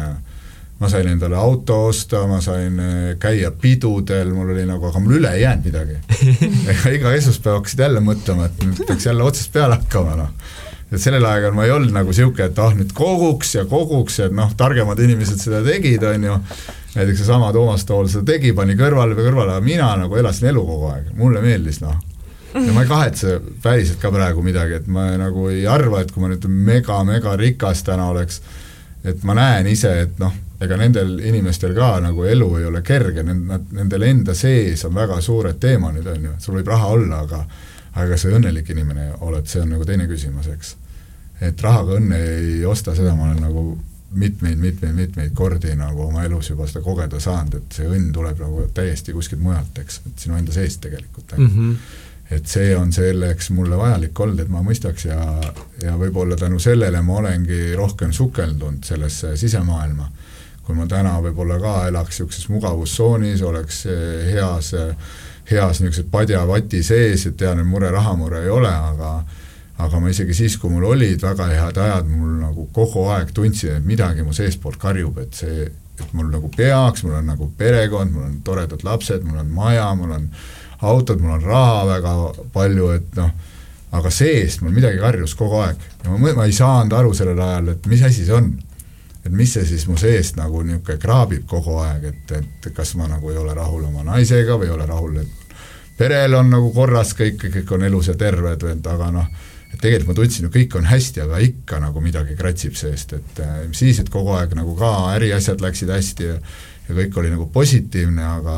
ma sain endale auto osta, ma sain äh, käia pidudel, mul oli nagu, aga mul üle ei jäänud midagi. ega iga esmaspäev hakkasid jälle mõtlema, et nüüd peaks jälle otsast peale hakkama, noh et sellel ajal ma ei olnud nagu niisugune, et ah nüüd koguks ja koguks, et noh, targemad inimesed seda tegid, on ju, näiteks seesama Toomas Tool seda tegi, pani kõrvale või kõrvale, aga mina nagu elasin elu kogu aeg, mulle meeldis noh. ja ma ei kahetse päriselt ka praegu midagi, et ma nagu ei arva, et kui ma nüüd mega-mega rikas täna oleks, et ma näen ise, et noh, ega nendel inimestel ka nagu elu ei ole kerge, nad, nendel enda sees on väga suured teemad, on ju, sul võib raha olla, aga aga kas sa õnnelik inimene oled, see on nagu teine küsimus, eks. et rahaga õnne ei osta, seda ma olen nagu mitmeid-mitmeid-mitmeid kordi nagu oma elus juba seda kogeda saanud, et see õnn tuleb nagu täiesti kuskilt mujalt, eks, et sinu enda seest tegelikult mm. -hmm. et see on selleks mulle vajalik olnud, et ma mõistaks ja, ja võib-olla tänu sellele ma olengi rohkem sukeldunud sellesse sisemaailma. kui ma täna võib-olla ka elaks niisuguses mugavustsoonis, oleks heas äh, heas niisugused padja-vati sees, et tean, et mure, rahamure ei ole, aga aga ma isegi siis, kui mul olid väga head ajad, mul nagu kogu aeg tundsin, et midagi mu seestpoolt karjub, et see, et mul nagu peaks, mul on nagu perekond, mul on toredad lapsed, mul on maja, mul on autod, mul on raha väga palju, et noh, aga seest mul midagi karjus kogu aeg. Ja ma, ma ei saanud aru sellel ajal, et mis asi see on et mis see siis mu seest nagu niisugune kraabib kogu aeg, et, et kas ma nagu ei ole rahul oma naisega või ei ole rahul, et perel on nagu korras kõik, kõik on elus ja terved, et aga noh, et tegelikult ma tundsin ju, kõik on hästi, aga ikka nagu midagi kratsib seest, et äh, siis, et kogu aeg nagu ka äriasjad läksid hästi ja ja kõik oli nagu positiivne, aga,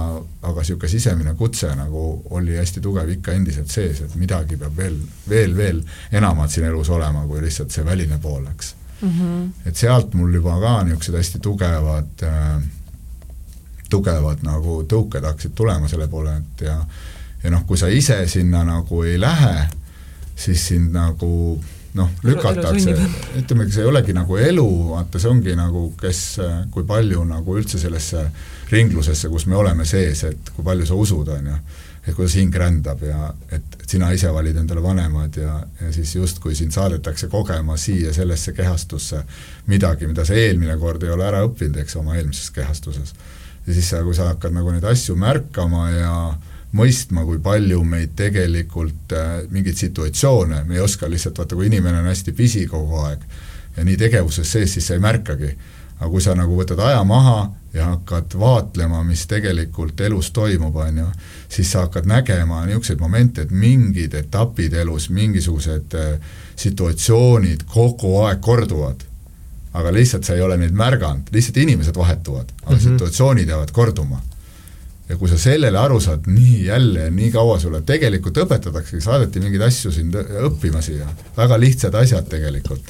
aga niisugune sisemine kutse nagu oli hästi tugev ikka endiselt sees, et midagi peab veel, veel, veel enamat siin elus olema, kui lihtsalt see väline pool, eks mm. -hmm. et sealt mul juba ka niisugused hästi tugevad äh, tugevad nagu tõuked hakkasid tulema selle poole, et ja ja noh, kui sa ise sinna nagu ei lähe, siis sind nagu noh, lükatakse, ütleme, see ei olegi nagu elu, vaata, see ongi nagu, kes, kui palju nagu üldse sellesse ringlusesse, kus me oleme sees, et kui palju sa usud, on ju et kuidas hing rändab ja et, et sina ise valid endale vanemad ja, ja siis justkui sind saadetakse kogema siia sellesse kehastusse midagi, mida sa eelmine kord ei ole ära õppinud, eks, oma eelmises kehastuses. ja siis sa, kui sa hakkad nagu neid asju märkama ja mõistma, kui palju meid tegelikult äh, mingeid situatsioone, me ei oska lihtsalt, vaata kui inimene on hästi pisi kogu aeg ja nii tegevuses sees, siis sa ei märkagi aga kui sa nagu võtad aja maha ja hakkad vaatlema, mis tegelikult elus toimub, on ju, siis sa hakkad nägema niisuguseid momente, et mingid etapid elus, mingisugused äh, situatsioonid kogu aeg korduvad. aga lihtsalt sa ei ole neid märganud, lihtsalt inimesed vahetuvad, aga mm -hmm. situatsioonid jäävad korduma. ja kui sa sellele aru saad, nii jälle, nii kaua sulle tegelikult õpetatakse, saadeti mingeid asju sind õppima siia, väga lihtsad asjad tegelikult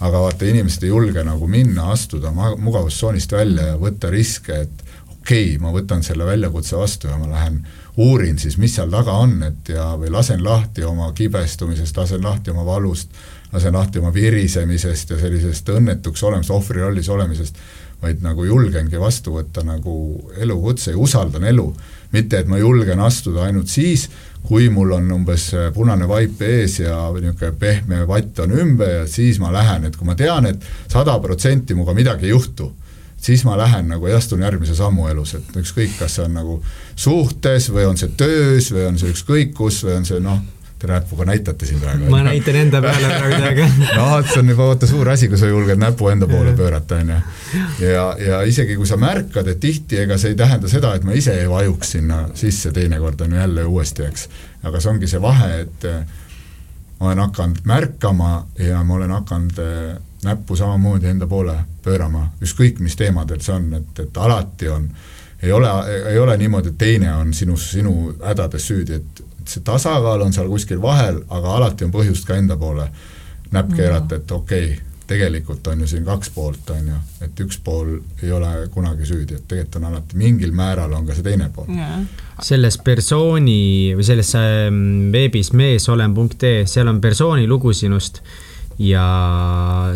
aga vaata, inimesed ei julge nagu minna, astuda mugavustsoonist välja ja võtta riske, et okei okay,, ma võtan selle väljakutse vastu ja ma lähen uurin siis, mis seal taga on, et ja, või lasen lahti oma kibestumisest, lasen lahti oma valust, lasen lahti oma virisemisest ja sellisest õnnetuks olemisest, ohvri rollis olemisest, vaid nagu julgengi vastu võtta nagu elukutse ja usaldan elu. mitte, et ma julgen astuda ainult siis, kui mul on umbes äh, punane vaip ees ja niisugune pehme vatt on ümber ja siis ma lähen, et kui ma tean et, et sada protsenti minuga midagi ei juhtu, siis ma lähen nagu ja astun järgmise sammu elus, et ükskõik, kas see on nagu suhtes või on see töös või on see ükskõik kus või on see noh, te näpuga näitate siin praegu. ma näitan enda peale praegu täiega no see on juba vaata suur asi, kui sa julged näpu enda poole pöörata, on ju. ja, ja isegi kui sa märkad, et tihti ega see ei tähenda seda, et ma ise ei vajuks sinna sisse teinekord on ju jälle uuesti, eks. aga see ongi see vahe, et eh, ma olen hakanud märkama ja ma olen hakanud eh, näppu samamoodi enda poole pöörama, ükskõik mis teemadel see on, et, et alati on ei ole, ei ole niimoodi, et teine on sinus, sinu hädades süüdi, et see tasakaal on seal kuskil vahel, aga alati on põhjust ka enda poole näpp keerata, et okei okay,, tegelikult on ju siin kaks poolt, on ju, et üks pool ei ole kunagi süüdi, et tegelikult on alati mingil määral on ka see teine pool. Yeah.. selles persooni või selles ähm, veebis meesolen.ee, seal on persooni lugu sinust ja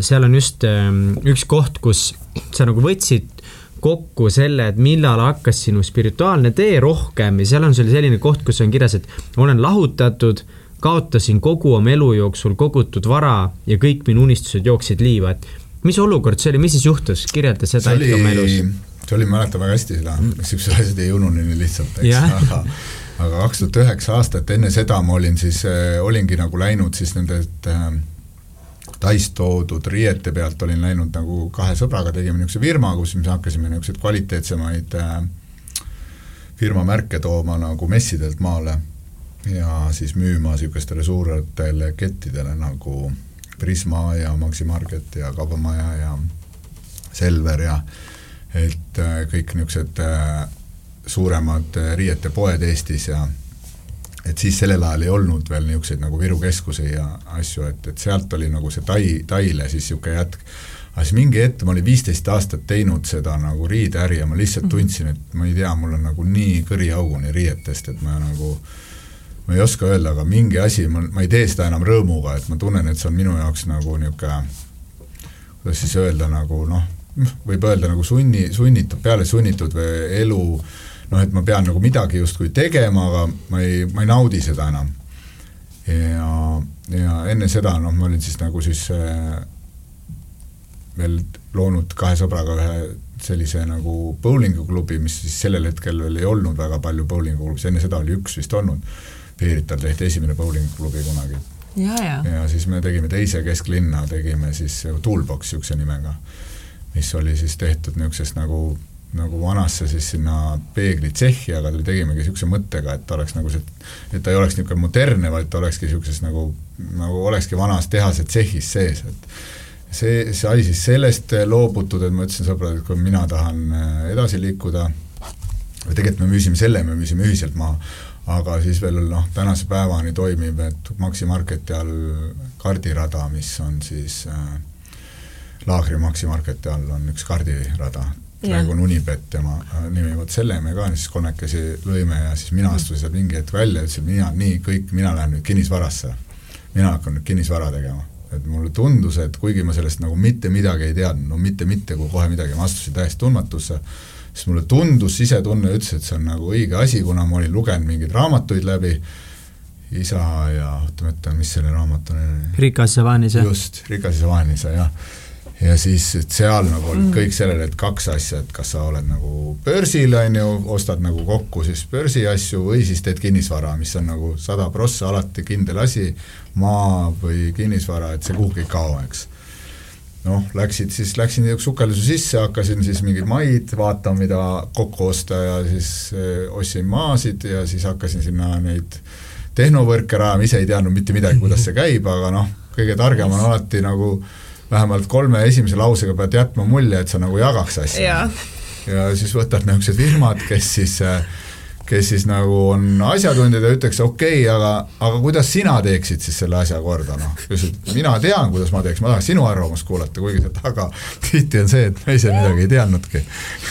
seal on just ähm, üks koht, kus sa nagu võtsid kokku selle, et millal hakkas sinu spirituaalne tee rohkem ja seal on sul selline koht, kus on kirjas, et olen lahutatud, kaotasin kogu oma elu jooksul kogutud vara ja kõik minu unistused jooksid liiva, et mis olukord see oli, mis siis juhtus, kirjelda seda hetke oma elus. see oli, ma mäletan väga hästi seda, niisugused asjad ei unune nii lihtsalt, eks, aga aga kaks tuhat üheksa aastat enne seda ma olin siis äh,, olingi nagu läinud siis nendelt äh, Tais toodud riiete pealt olin läinud nagu kahe sõbraga, tegime niisuguse firma, kus me hakkasime niisuguseid kvaliteetsemaid äh, firma märke tooma nagu messidelt maale ja siis müüma niisugustele suuretele kettidele nagu Prisma ja Maxi Market ja Kaubamaja ja Selver ja et äh, kõik niisugused äh, suuremad äh, riietepoed Eestis ja et siis sellel ajal ei olnud veel niisuguseid nagu Viru keskusi ja asju, et, et sealt oli nagu see Tai, Taile siis niisugune jätk. aga siis mingi hetk, ma olin viisteist aastat teinud seda nagu riideäri ja ma lihtsalt mhm. tundsin, et ma ei tea, mul on nagu nii kõriauguni riietest, et ma nagu ma ei oska öelda, aga mingi asi, ma, ma ei tee seda enam rõõmuga, et ma tunnen, et see on minu jaoks nagu niisugune kuidas siis öelda, nagu noh, võib öelda nagu sunni, sunnitud, peale sunnitud või elu noh, et ma pean nagu midagi justkui tegema, aga ma ei, ma ei naudi seda enam. ja, ja enne seda noh, ma olin siis nagu siis äh, veel loonud kahe sõbraga ühe sellise nagu bowlinguklubi, mis siis sellel hetkel veel ei olnud väga palju bowlinguklubisid, enne seda oli üks vist olnud. Piirital tehti esimene bowlinguklubi kunagi. ja, ja. ja siis me tegime teise kesklinna, tegime siis Toolbox niisuguse nimega, mis oli siis tehtud niisugusest nagu nagu vanasse siis sinna peeglitsehhi, aga tegimegi niisuguse mõttega, et oleks nagu see, et ta ei oleks niisugune modernne, vaid ta olekski niisuguses nagu, nagu olekski vanas tehase tsehhis sees, et see sai siis sellest loobutud, et ma ütlesin sõpradele, et kui mina tahan äh, edasi liikuda, või tegelikult me müüsime selle, me müüsime ühiselt maha, aga siis veel noh, tänase päevani toimib, et Maxi Marketi all kardirada, mis on siis äh, Laagri Maxi Marketi all on üks kardirada, praegu on Unibet tema äh, nimi, vot selle me ka siis kolmekesi lõime ja siis mina astusin sealt mingi hetk välja, ütlesin mina, nii, kõik, mina lähen nüüd kinnisvarasse. mina hakkan nüüd kinnisvara tegema. et mulle tundus, et kuigi ma sellest nagu mitte midagi ei teadnud, no mitte, mitte kui kohe midagi, ma astusin täiesti tundmatusse, siis mulle tundus, sisetunne ütles, et see on nagu õige asi, kuna ma olin lugenud mingeid raamatuid läbi, isa ja oota, ma ütlen, mis selle raamatu nimi oli? Rikas ja Vaanise. just, Rikas ja Vaanise, jah ja siis, et seal nagu olid mm. kõik sellele, et kaks asja, et kas sa oled nagu börsil, on ju, ostad nagu kokku siis börsiasju või siis teed kinnisvara, mis on nagu sada prossa alati kindel asi, maa või kinnisvara, et see kuhugi ei kao, eks. noh, läksid siis, läksin sukeldusi sisse, hakkasin siis mingeid maid vaatama, mida kokku osta ja siis eh, ostsin maasid ja siis hakkasin sinna neid tehnovõrke rajama, ise ei teadnud mitte midagi, kuidas see käib, aga noh, kõige targem on alati nagu vähemalt kolme esimese lausega pead jätma mulje, et sa nagu jagaks asja. ja siis võtad niisugused firmad, kes siis kes siis nagu on asjatundjad ja ütleks okei okay,, aga, aga kuidas sina teeksid siis selle asja korda, noh. mina tean, kuidas ma teeks, ma tahaks sinu arvamust kuulata, kuigi seal taga tihti on see, et ma ise midagi ei teadnudki.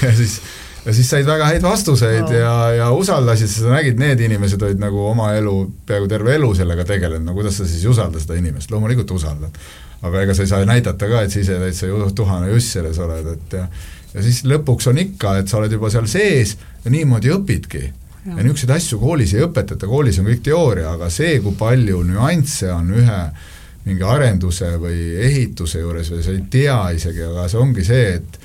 ja siis ja siis said väga häid vastuseid oh. ja, ja usaldasid, sa nägid, need inimesed olid nagu oma elu, peaaegu terve elu sellega tegelenud, no kuidas sa siis ei usalda seda inimest, loomulikult usaldad aga ega sa ei saa näidata ka, et sa ise täitsa tuhane juss selles oled, et ja ja siis lõpuks on ikka, et sa oled juba seal sees ja niimoodi õpidki. ja niisuguseid asju koolis ei õpetata, koolis on kõik teooria, aga see, kui palju nüansse on ühe mingi arenduse või ehituse juures või sa ei tea isegi, aga see ongi see, et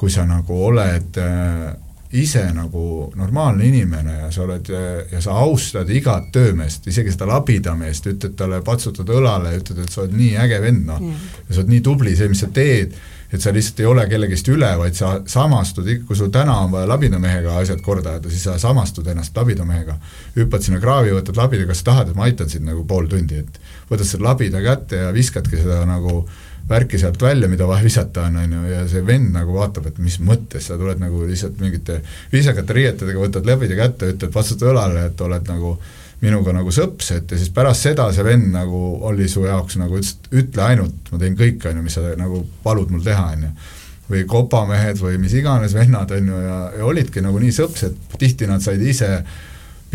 kui sa nagu oled äh, ise nagu normaalne inimene ja sa oled ja sa austad igat töömeest, isegi seda labidameest, ütled talle, patsutad õlale ütled, et sa oled nii äge vend, noh ja sa oled nii tubli, see, mis sa teed, et sa lihtsalt ei ole kellegist üle, vaid sa samastud, kui sul täna on vaja labidamehega asjad korda ajada, siis sa samastud ennast labidamehega. hüppad sinna kraavi, võtad labida, kas sa tahad, et ma aitan sind nagu pool tundi, et võtad selle labida kätte ja viskadki seda nagu äh, värki sealt välja, mida vaja visata on, on ju, ja see vend nagu vaatab, et mis mõttes, sa tuled nagu lihtsalt mingite viisakate riietedega, võtad läbida kätte, ütled vastu õlale, et oled nagu minuga nagu sõps, et ja siis pärast seda see vend nagu oli su jaoks nagu ütles, et ütle ainult, ma teen kõik, on ju, mis sa nagu palud mul teha, on ju. või kopamehed või mis iganes vennad, on ju, ja, ja olidki nagu nii sõps, et tihti nad said ise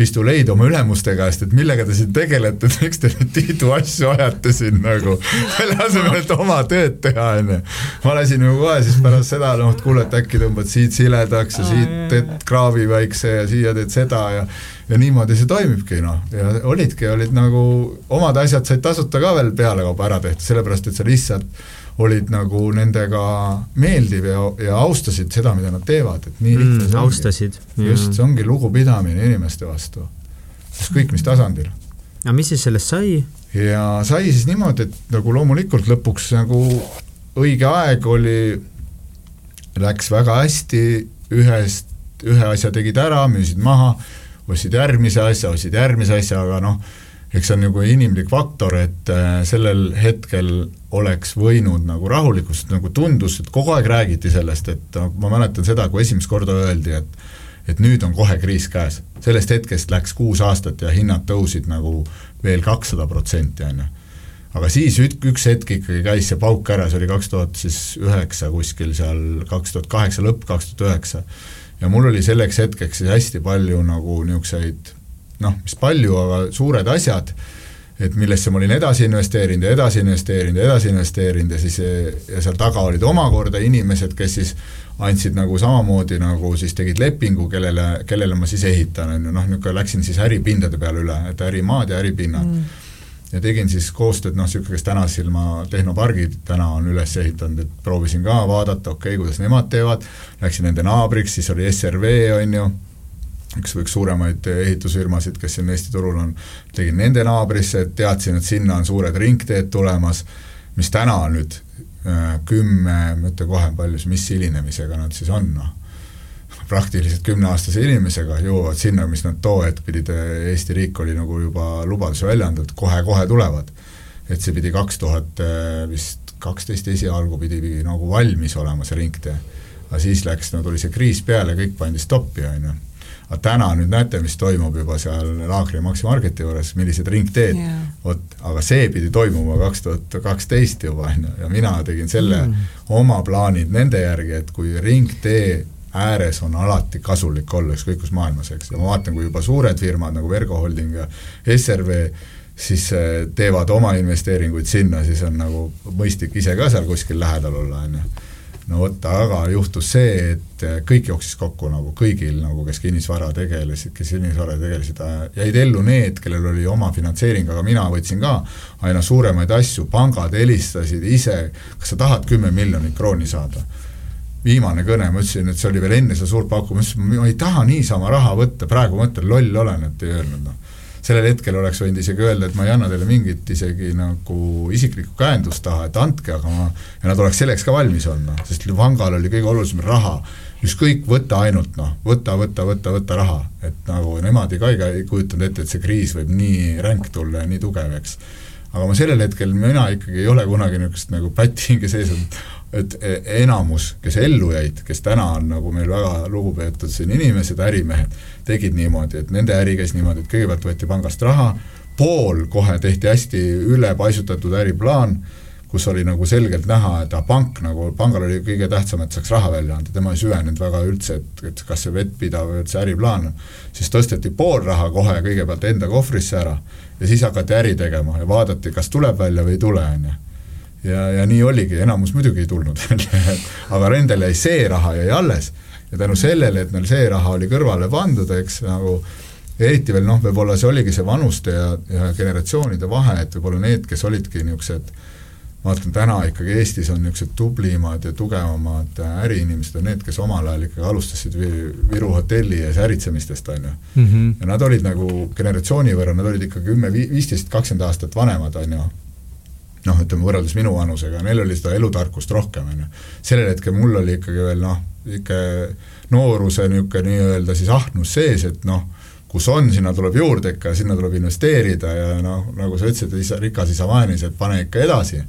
pistuleid oma ülemuste käest, et millega te siin tegelete, et miks te neid Tiidu asju ajate siin nagu, selle asemel, et oma tööd teha, onju. ma lasin ju kohe siis pärast seda, noh, et kuule, et äkki tõmbad siit siledaks ja siit teed kraavi väikse ja siia teed seda ja ja ja niimoodi see toimibki noh, ja olidki, olid nagu, omad asjad said tasuta ka veel pealekauba ära tehtud, sellepärast et sa lihtsalt olid nagu nendega meeldiv ja, ja austasid seda, mida nad teevad, et nii lihtne mm, austasid. just, see ongi lugupidamine inimeste vastu, ükskõik mis tasandil. aga mis siis sellest sai? ja sai siis niimoodi, et nagu loomulikult lõpuks nagu õige aeg oli, läks väga hästi, ühest, ühe asja tegid ära, müüsid maha, ostsid järgmise asja, ostsid järgmise asja, aga noh, eks see on nagu inimlik faktor, et äh, sellel hetkel oleks võinud nagu rahulikult, nagu tundus, et kogu aeg räägiti sellest, et ma mäletan seda, kui esimest korda öeldi, et et nüüd on kohe kriis käes. sellest hetkest läks kuus aastat ja hinnad tõusid nagu veel kakssada protsenti, on ju. aga siis üks hetk ikkagi käis see pauk ära, see oli kaks tuhat siis üheksa kuskil seal, kaks tuhat kaheksa lõpp, kaks tuhat üheksa. ja mul oli selleks hetkeks siis hästi palju nagu niisuguseid noh, mis palju, aga suured asjad, et millesse ma olin edasi investeerinud ja edasi investeerinud ja edasi investeerinud ja siis ja seal taga olid omakorda inimesed, kes siis andsid nagu samamoodi nagu siis tegid lepingu, kellele, kellele ma siis ehitan, on ju, noh, niisugune läksin siis äripindade peale üle, et ärimaad ja äripinnad. Mm. ja tegin siis koostööd, noh, niisugune, kes Tänasilma tehnopargid täna on üles ehitanud, et proovisin ka vaadata, okei okay,, kuidas nemad teevad, läksin nende naabriks, siis oli SRV, on ju üks, üks suuremaid ehitusfirmasid, kes siin Eesti turul on, tegin nende naabrisse, teadsin, et sinna on suured ringteed tulemas, mis täna nüüd äh, kümme, ma ütlen kohe, palju, mis hilinemisega nad siis on, noh. praktiliselt kümneaastase inimesega jõuavad sinna, mis nad too hetk pidid, Eesti riik oli nagu juba lubaduse välja andnud, kohe-kohe tulevad. et see pidi kaks tuhat äh, vist kaksteist esialgu pidi nagu valmis olema, see ringtee. aga siis läks, no tuli see kriis peale, kõik pandi stoppi, on ju aga täna nüüd näete, mis toimub juba seal Laagri Maxi Marketi juures, millised ringteed yeah., vot, aga see pidi toimuma kaks tuhat kaksteist juba, on ju, ja mina tegin selle mm. oma plaanid nende järgi, et kui ringtee ääres on alati kasulik olla, ükskõik kus maailmas, eks, ja ma vaatan, kui juba suured firmad nagu Vergo Holding ja SRV siis äh, teevad oma investeeringuid sinna, siis on nagu mõistlik ise ka seal kuskil lähedal olla, on ju no vot, aga juhtus see, et kõik jooksis kokku nagu kõigil nagu, kes kinnisvara tegelesid, kes kinnisvara tegelesid, jäid ellu need, kellel oli oma finantseering, aga mina võtsin ka aina suuremaid asju, pangad helistasid ise, kas sa tahad kümme miljonit krooni saada? viimane kõne, ma ütlesin, et see oli veel enne seda suurt pakkumist, ma ütlesin, ma ei taha niisama raha võtta, praegu mõtlen, loll olen, et ei öelnud noh sellel hetkel oleks võinud isegi öelda, et ma ei anna teile mingit isegi nagu isiklikku käendust taha, et andke, aga ma, ja nad oleks selleks ka valmis olnud, noh, sest pangal oli kõige olulisem raha, ükskõik, võta ainult noh, võta, võta, võta, võta raha, et nagu nemad ei ka ei kujutanud ette, et see kriis võib nii ränk tulla ja nii tugev, eks. Aga ma sellel hetkel, mina ikkagi ei ole kunagi niisugust nagu pätti hinge sees et e, enamus, kes ellu jäid, kes täna on nagu meil väga lugupeetud siin inimesed, ärimehed, tegid niimoodi, et nende äri käis niimoodi, et kõigepealt võeti pangast raha, pool kohe tehti hästi ülepaisutatud äriplaan, kus oli nagu selgelt näha, et ah, pank nagu, pangal oli kõige tähtsam, et saaks raha välja anda, tema ei süvenenud väga üldse, et, et kas see vettpidav või et see äriplaan, siis tõsteti pool raha kohe kõigepealt enda kohvrisse ära ja siis hakati äri tegema ja vaadati, kas tuleb välja või ei tule, on ju ja, ja nii oligi, enamus muidugi ei tulnud. Aga nendel jäi see raha jäi alles. Ja tänu sellele, et neil see raha oli kõrvale pandud, eks nagu eriti veel noh, võib-olla see oligi see vanuste ja, ja generatsioonide vahe, et võib-olla need, kes olidki niisugused ma vaatan täna ikkagi Eestis on niisugused tublimad ja tugevamad äriinimesed on need, kes omal ajal ikkagi alustasid Viru hotelli ees äritsemistest, on ju mm. -hmm. ja nad olid nagu generatsiooni võrra, nad olid ikka kümme, viisteist, kakskümmend aastat vanemad, on ju noh, ütleme võrreldes minu vanusega, neil oli seda elutarkust rohkem, on ju. sellel hetkel mul oli ikkagi veel noh, ikka nooruse niisugune nii-öelda siis ahnus sees, et noh, kus on, sinna tuleb juurde ikka, sinna tuleb investeerida ja noh, nagu sa ütlesid, isa, rikas isa vaenis, et pane ikka edasi,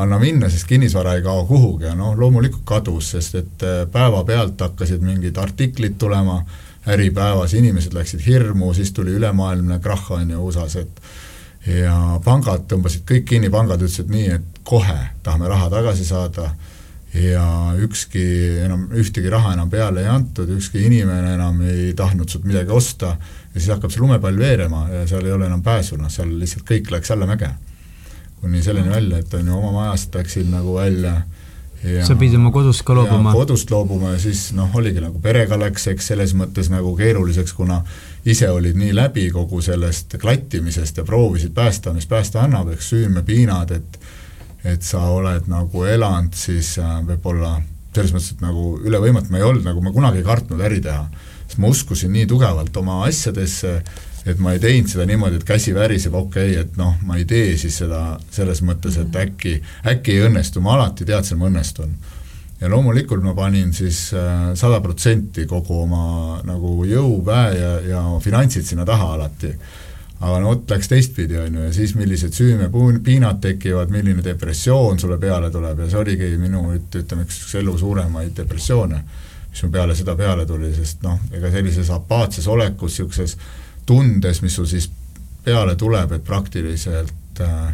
anna minna, sest kinnisvara ei kao kuhugi ja noh, loomulikult kadus, sest et äh, päevapealt hakkasid mingid artiklid tulema, Äripäevas inimesed läksid hirmu, siis tuli ülemaailmne krahh, on ju, USA-s, et ja pangad tõmbasid kõik kinni, pangad ütlesid nii, et kohe tahame raha tagasi saada ja ükski enam, ühtegi raha enam peale ei antud, ükski inimene enam ei tahtnud sult midagi osta ja siis hakkab see lumepall veerema ja seal ei ole enam pääsu, noh seal lihtsalt kõik läks allamäge. kuni selleni välja, et on ju oma majast läksin nagu välja Ja, sa pidid oma kodust ka loobuma? kodust loobuma ja siis noh, oligi nagu perega läks, eks selles mõttes nagu keeruliseks, kuna ise olid nii läbi kogu sellest klattimisest ja proovisid päästa, mis päästa annab, eks süümepiinad, et et sa oled nagu elanud siis äh, võib-olla selles mõttes, et nagu üle võimatu ma ei olnud, nagu ma kunagi ei kartnud äri teha. sest ma uskusin nii tugevalt oma asjadesse, et ma ei teinud seda niimoodi, et käsi väriseb, okei okay,, et noh, ma ei tee siis seda selles mõttes, et äkki, äkki ei õnnestu, ma alati teadsin, ma õnnestun. ja loomulikult ma panin siis äh, sada protsenti kogu oma nagu jõu, väe ja, ja finantsid sinna taha alati aga no vot, läks teistpidi, on ju, ja siis millised süümepiinad tekivad, milline depressioon sulle peale tuleb ja see oligi minu, ütleme, üks elu suuremaid depressioone, mis mul peale seda peale tuli, sest noh, ega sellises apaatses olekus, niisuguses tundes, mis sul siis peale tuleb, et praktiliselt äh,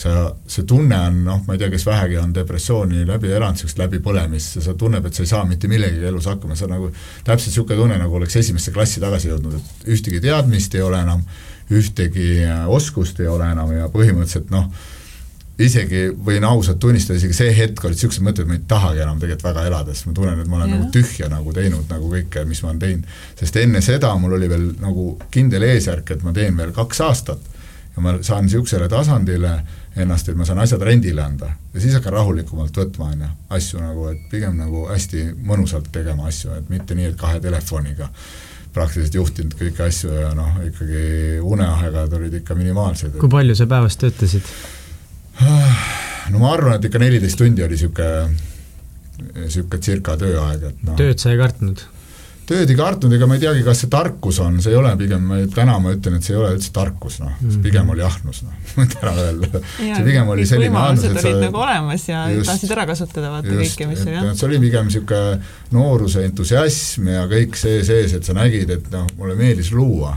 sa, see tunne on noh, ma ei tea, kes vähegi on depressiooni läbi elanud, niisugust läbipõlemist, sa tunned, et sa ei saa mitte millegagi elus hakkama, sa nagu täpselt niisugune tunne, nagu oleks esimesse klassi tagasi jõudnud, et ühtegi teadmist ei ole enam, ühtegi äh, oskust ei ole enam ja põhimõtteliselt noh, isegi võin ausalt tunnistada, isegi see hetk olid niisugused mõtted, ma ei tahagi enam tegelikult väga elada, sest ma tunnen, et ma olen ja. nagu tühja nagu teinud nagu kõike, mis ma olen teinud. sest enne seda mul oli veel nagu kindel eesmärk, et ma teen veel kaks aastat ja ma saan niisugusele tasandile ennast, et ma saan asjad rendile anda ja siis hakkan rahulikumalt võtma, on ju, asju nagu, et pigem nagu hästi mõnusalt tegema asju, et mitte nii, et kahe telefoniga praktiliselt juhtinud kõiki asju ja noh, ikkagi uneaegad olid ikka minimaalsed. kui palju sa päevas töötasid? no ma arvan, et ikka neliteist tundi oli niisugune, niisugune circa tööaeg, et noh. tööd sa ei kartnud? Tööd ei kartnud, ega ma ei teagi, kas see tarkus on, see ei ole pigem, täna ma ütlen, et see ei ole üldse tarkus, noh mm pigem oli ahnus, noh, võin ära öelda. see pigem oli selline ahnus, et sa olid nagu olemas ja just, tahtsid ära kasutada vaata just, kõike, mis oli jah. see oli pigem niisugune nooruse entusiasm ja kõik see sees, et sa nägid, et noh, mulle meeldis luua.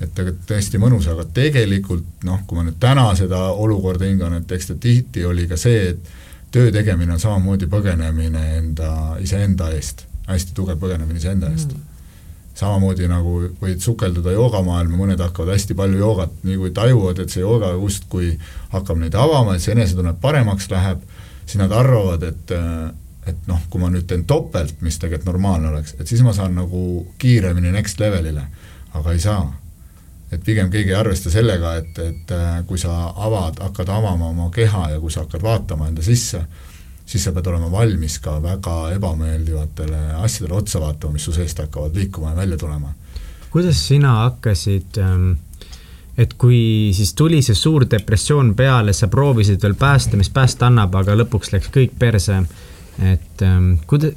et aga tõesti mõnus, aga tegelikult noh, kui ma nüüd täna seda olukorda hingan, et eks ta tihti oli ka see, et töö tegemine on samamoodi põgenemine enda, iseenda eest hästi tugev põgenemine iseenda eest mm. samamoodi nagu võid sukelduda joogamaailma, mõned hakkavad hästi palju joogat, nii kui tajuvad, et see jooga justkui hakkab neid avama, et see enesetunne paremaks läheb, siis nad arvavad, et et noh, kui ma nüüd teen topelt, mis tegelikult normaalne oleks, et siis ma saan nagu kiiremini next levelile, aga ei saa. et pigem keegi ei arvesta sellega, et, et kui sa avad, hakkad avama oma keha ja kui sa hakkad vaatama enda sisse, siis sa pead olema valmis ka väga ebameeldivatele asjadele otsa vaatama, mis su seest hakkavad liikuma ja välja tulema. kuidas sina hakkasid ähm, et kui siis tuli see suur depressioon peale, sa proovisid veel päästa, mis päästa annab, aga lõpuks läks kõik perse, et ähm, kuida-,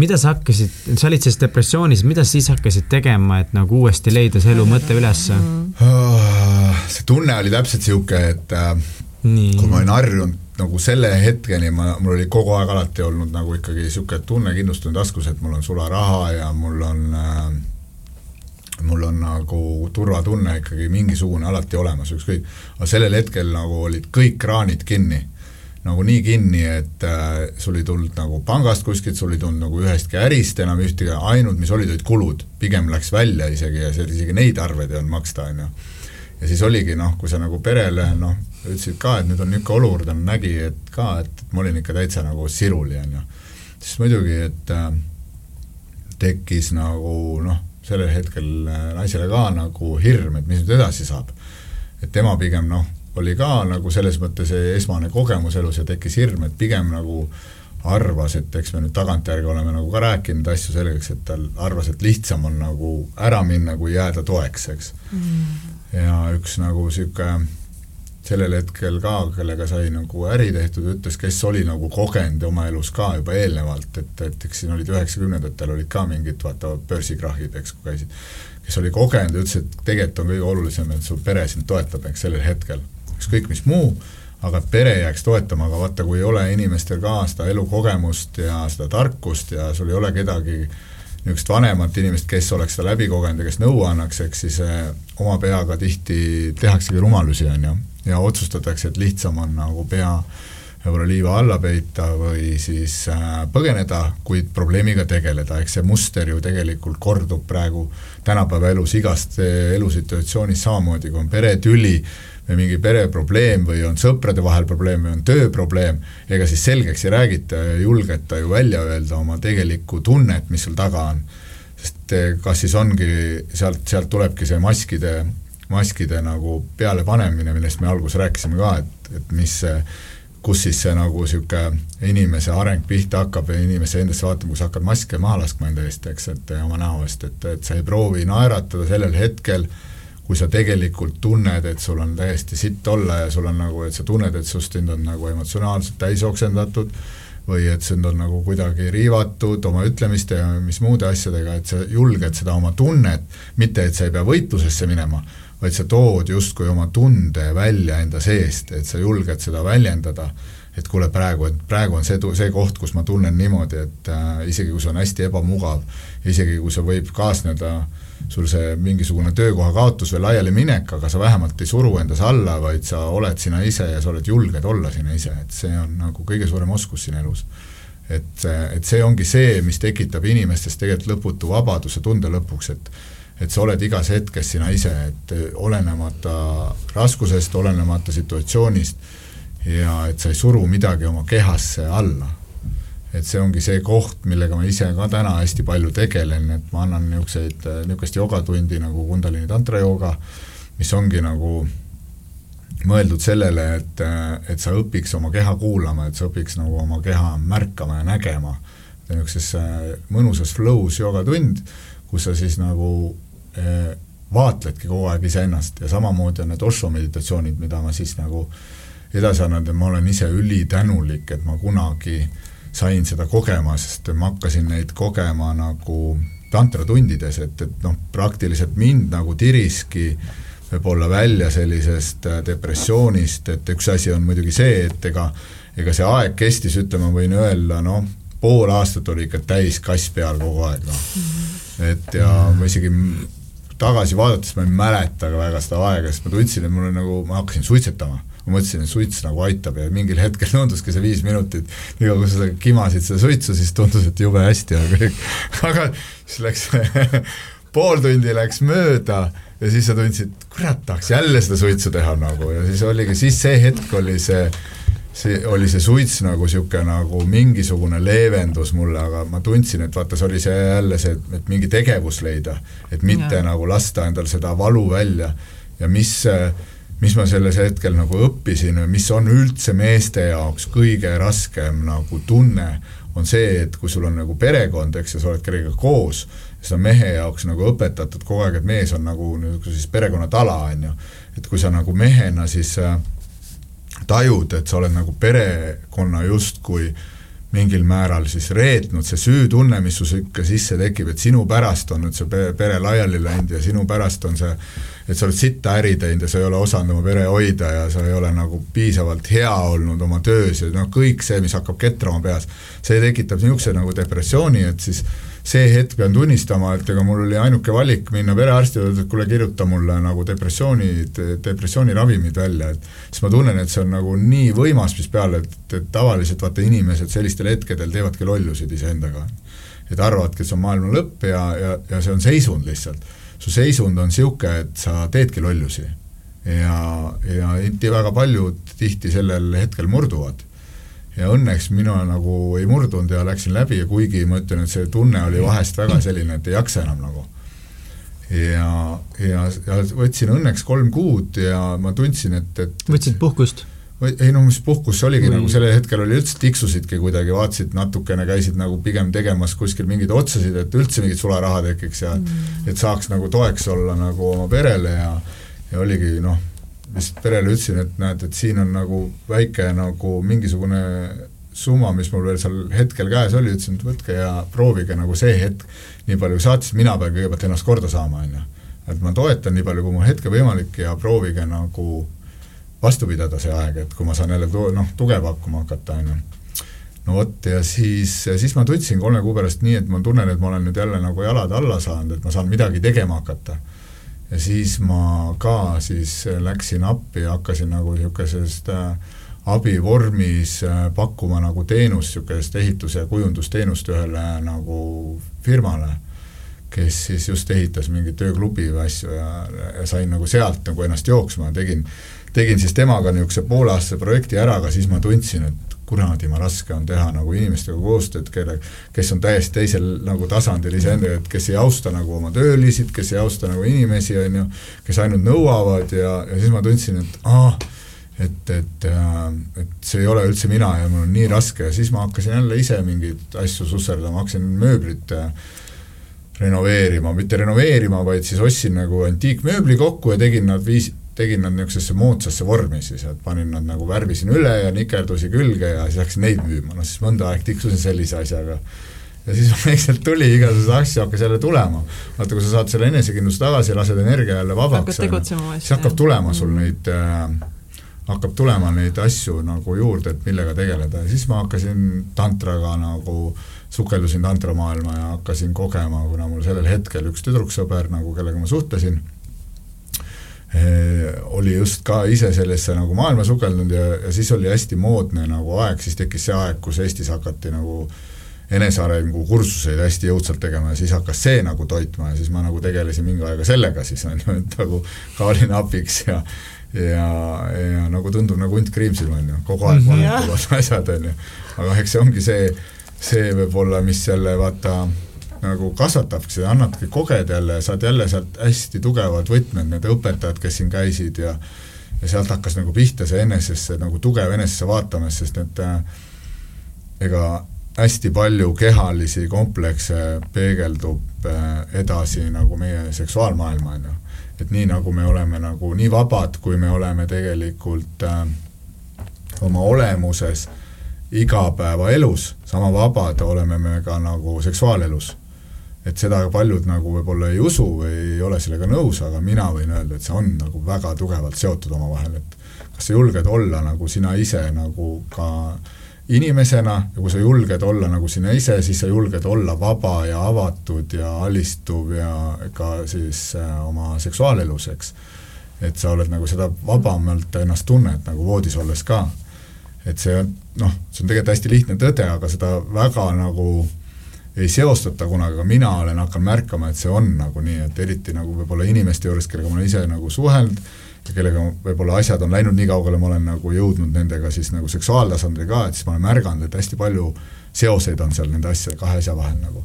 mida sa hakkasid, sa olid selles depressioonis, mida sa siis hakkasid tegema, et nagu uuesti leida see elu mõte ülesse mm.? see tunne oli täpselt niisugune, et äh, Nii. kui ma olin harjunud nagu selle hetkeni ma, mul oli kogu aeg alati olnud nagu ikkagi niisugune tunne kindlustunne taskus, et mul on sularaha ja mul on äh, mul on nagu turvatunne ikkagi mingisugune alati olemas, ükskõik, aga sellel hetkel nagu olid kõik kraanid kinni. nagu nii kinni, et äh, sul ei tulnud nagu pangast kuskilt, sul ei tulnud nagu ühestki ärist enam ühtegi, ainult mis olid, olid kulud, pigem läks välja isegi ja seal isegi neid arveid ei olnud maksta, on ju. ja siis oligi noh, kui sa nagu perele noh, ütlesid ka, et nüüd on niisugune olukord, on, nägi, et ka, et, et ma olin ikka täitsa nagu siruli, on ju. siis muidugi, et äh, tekkis nagu noh, sellel hetkel äh, naisele ka nagu hirm, et mis nüüd edasi saab. et tema pigem noh, oli ka nagu selles mõttes esmane kogemus elus ja tekkis hirm, et pigem nagu arvas, et eks me nüüd tagantjärgi oleme nagu ka rääkinud asju selgeks, et tal arvas, et lihtsam on nagu ära minna, kui jääda toeks, eks mm.. ja üks nagu niisugune sellel hetkel ka, kellega sai nagu äri tehtud, ütles, kes oli nagu kogenud oma elus ka juba eelnevalt, et, et eks siin olid üheksakümnendatel olid ka mingid vaata börsikrahhid, eks, kui käisid, kes oli kogenud ja ütles, et tegelikult on kõige olulisem, et su pere sind toetab, eks, sellel hetkel. ükskõik mis muu, aga pere jääks toetama, aga vaata, kui ei ole inimestel ka seda elukogemust ja seda tarkust ja sul ei ole kedagi niisugust vanemat inimest, kes oleks seda läbi kogenud ja kes nõu annaks, eks siis eh, oma peaga tihti tehaksegi rumalusi, on ju. Ja otsustatakse, et lihtsam on nagu pea, võib-olla liiva alla peita või siis äh, põgeneda, kuid probleemiga tegeleda, eks see muster ju tegelikult kordub praegu tänapäeva elus igast elusituatsioonis samamoodi, kui on peretüli mingi pereprobleem või on sõprade vahel probleem või on tööprobleem, ega siis selgeks ei räägita ja ei julgeta ju välja öelda oma tegelikku tunnet, mis sul taga on. sest eh, kas siis ongi, sealt, sealt tulebki see maskide, maskide nagu pealepanemine, millest me alguses rääkisime ka, et, et mis see kus siis see nagu niisugune inimese areng pihta hakkab ja inimese endasse vaatama, kui sa hakkad maske maha laskma enda eest, eks, et oma näo eest, et, et sa ei proovi naeratada sellel hetkel, kui sa tegelikult tunned, et sul on täiesti sitt olla ja sul on nagu, et sa tunned, et sinust sind on nagu emotsionaalselt täis oksendatud või et sind on nagu kuidagi riivatud oma ütlemiste ja mis muude asjadega, et sa julged seda oma tunnet, mitte et sa ei pea võitlusesse minema, vaid sa tood justkui oma tunde välja enda seest, et sa julged seda väljendada, et kuule, praegu, et praegu on see, see koht, kus ma tunnen niimoodi, et äh, isegi kui see on hästi ebamugav, isegi kui see võib kaasneda sul see mingisugune töökoha kaotus või laialiminek, aga sa vähemalt ei suru endas alla, vaid sa oled sina ise ja sa oled julged olla sina ise, et see on nagu kõige suurem oskus siin elus. et, et see ongi see, mis tekitab inimestes tegelikult lõputu vabaduse tunde lõpuks, et et sa oled igas hetkes sina ise, et olenemata raskusest, olenemata situatsioonist ja et sa ei suru midagi oma kehasse alla. Et see ongi see koht, millega ma ise ka täna hästi palju tegelen, et ma annan niisuguseid, niisugust jogatundi nagu Kundalini tantra jooga, mis ongi nagu mõeldud sellele, et, et sa õpiks oma keha kuulama, et sa õpiks nagu oma keha märkama ja nägema. niisuguses mõnusas flow's jogatund, kus sa siis nagu Äh, vaatledki kogu aeg iseennast ja samamoodi on need Osho meditatsioonid, mida ma siis nagu edasi annan, et ma olen ise ülitänulik, et ma kunagi sain seda kogema, sest ma hakkasin neid kogema nagu tantratundides, et, et noh, praktiliselt mind nagu tiriski võib-olla välja sellisest äh, depressioonist, et üks asi on muidugi see, et ega ega see aeg kestis, ütleme, ma võin öelda, noh, pool aastat oli ikka täis kass peal kogu aeg, noh. et ja ma isegi tagasi vaadates ma ei mäleta ka väga seda aega, sest ma tundsin, et mul on nagu, ma hakkasin suitsetama. Ma mõtlesin, et suits nagu aitab ja mingil hetkel tunduski see viis minutit, kaua kui sa kimasid seda suitsu, siis tundus, et jube hästi on kõik, aga siis läks pool tundi läks mööda ja siis sa tundsid, kurat, tahaks jälle seda suitsu teha nagu ja siis oligi, siis see hetk oli see see oli see suits nagu niisugune nagu mingisugune leevendus mulle, aga ma tundsin, et vaata, see oli see jälle see, et mingi tegevus leida, et mitte ja. nagu lasta endal seda valu välja ja mis, mis ma selles hetkel nagu õppisin või mis on üldse meeste jaoks kõige raskem nagu tunne, on see, et kui sul on nagu perekond, eks, ja sa oled kellegagi koos, siis on mehe jaoks nagu õpetatud kogu aeg, et mees on nagu niisugune siis perekonna tala, on ju. et kui sa nagu mehena siis äh, tajud, et sa oled nagu perekonna justkui mingil määral siis reetnud, see süütunne, mis sul ikka sisse tekib, et sinu pärast on nüüd see pere laiali läinud ja sinu pärast on see, et sa oled sitta äri teinud ja sa ei ole osanud oma pere hoida ja sa ei ole nagu piisavalt hea olnud oma töös ja noh, kõik see, mis hakkab ketrama peas, see tekitab niisuguse nagu depressiooni, et siis see hetk pean tunnistama, et ega mul oli ainuke valik minna perearsti juurde, et kuule, kirjuta mulle nagu depressiooni, depressiooniravimid välja, et siis ma tunnen, et see on nagu nii võimas, mis peale, et, et tavaliselt vaata inimesed sellistel hetkedel teevadki lollusid iseendaga. et arvavadki, et see on maailma lõpp ja, ja, ja see on seisund lihtsalt. Su seisund on niisugune, et sa teedki lollusi. ja, ja väga paljud tihti sellel hetkel murduvad ja õnneks mina nagu ei murdunud ja läksin läbi ja kuigi ma ütlen, et see tunne oli vahest väga selline, et ei jaksa enam nagu. ja, ja, ja võtsin õnneks kolm kuud ja ma tundsin, et, et võtsid puhkust? Ei no mis puhkus see oligi Või... nagu sellel hetkel oli üldse tiksusidki kuidagi, vaatasid natukene, käisid nagu pigem tegemas kuskil mingeid otsasid, et üldse mingit sularaha tekiks ja mm. et saaks nagu toeks olla nagu oma perele ja ja oligi noh, vist perele ütlesin, et näed, et siin on nagu väike nagu mingisugune summa, mis mul veel seal hetkel käes oli, ütlesin, et võtke ja proovige nagu see hetk nii palju kui saate, sest mina pean kõigepealt ennast korda saama, on ju. et ma toetan nii palju, kui mul hetkel võimalik ja proovige nagu vastu pidada see aeg, et kui ma saan jälle tu-, noh, tugev hakkama hakata, on ju. no vot, ja siis, siis ma tundsin kolme kuu pärast nii, et ma tunnen, et ma olen nüüd jälle nagu jalad alla saanud, et ma saan midagi tegema hakata ja siis ma ka siis läksin appi ja hakkasin nagu niisugusest äh, abivormis äh, pakkuma nagu teenust, niisugust ehitus- ja kujundusteenust ühele nagu firmale, kes siis just ehitas mingit ööklubi või asju ja, ja sain nagu sealt nagu ennast jooksma, tegin, tegin siis temaga niisuguse pooleaastase projekti ära, aga siis ma tundsin, et kuradi, ma raske on teha nagu inimestega koostööd, kelle, kes on täiesti teisel nagu tasandil iseendaga, et kes ei austa nagu oma töölisid, kes ei austa nagu inimesi, on ju, kes ainult nõuavad ja, ja siis ma tundsin, et aa, et, et, et see ei ole üldse mina ja mul on nii raske. Ja siis ma hakkasin jälle ise mingeid asju susserdama, hakkasin mööblit renoveerima, mitte renoveerima, vaid siis ostsin nagu antiikmööbli kokku ja tegin nad viis, tegin nad niisugusesse moodsasse vormi siis, et panin nad nagu, värvisin üle ja nikerdusi külge ja siis hakkasin neid müüma, no siis mõnda aega tiksusin sellise asjaga. ja siis vaikselt tuli igasuguseid asju hakkas jälle tulema. vaata, kui sa saad selle enesekindluse tagasi lased energia jälle vabaks, siis hakkab tulema sul neid äh, hakkab tulema neid asju nagu juurde, et millega tegeleda ja siis ma hakkasin tantraga nagu, sukeldusin tantramaailma ja hakkasin kogema, kuna mul sellel hetkel üks tüdruksõber nagu, kellega ma suhtlesin oli just ka ise sellesse nagu maailma sukeldunud ja, ja siis oli hästi moodne nagu aeg, siis tekkis see aeg, kus Eestis hakati nagu enesearengu kursuseid hästi jõudsalt tegema ja siis hakkas see nagu toitma ja siis ma nagu tegelesin mingi aega sellega siis on ju, et nagu ka olin abiks ja ja, ja nagu tundub nagu hunt kriimsil, on ju, kogu aeg vahetuvad mm -hmm. asjad, on ju. aga eks see ongi see, see võib-olla, mis selle vaata nagu kasvatabki, annadki kogeda jälle, saad jälle sealt hästi tugevad võtmed, need õpetajad, kes siin käisid ja ja sealt hakkas nagu pihta see enesesse, nagu tugev enesesse vaatamine, sest et äh, ega hästi palju kehalisi komplekse peegeldub äh, edasi nagu meie seksuaalmaailma, on ju et nii, nagu me oleme nagu nii vabad, kui me oleme tegelikult äh, oma olemuses igapäevaelus, sama vabad oleme me ka nagu seksuaalelus. Et seda paljud nagu võib-olla ei usu või ei ole sellega nõus, aga mina võin öelda, et see on nagu väga tugevalt seotud omavahel, et kas sa julged olla nagu sina ise nagu ka inimesena ja kui sa julged olla nagu sina ise, siis sa julged olla vaba ja avatud ja alistuv ja ka siis äh, oma seksuaalelus, eks. et sa oled nagu seda vabamalt ennast tunned nagu voodis olles ka. et see on noh, see on tegelikult hästi lihtne tõde, aga seda väga nagu ei seostata kunagi, aga mina olen hakanud märkama, et see on nagu nii, et eriti nagu võib-olla inimeste juures, kellega ma olen ise nagu suhelnud, ja kellega võib-olla asjad on läinud nii kaugele, ma olen nagu jõudnud nendega siis nagu seksuaaltasandil ka, et siis ma olen märganud, et hästi palju seoseid on seal nende asjade, kahe asja vahel nagu.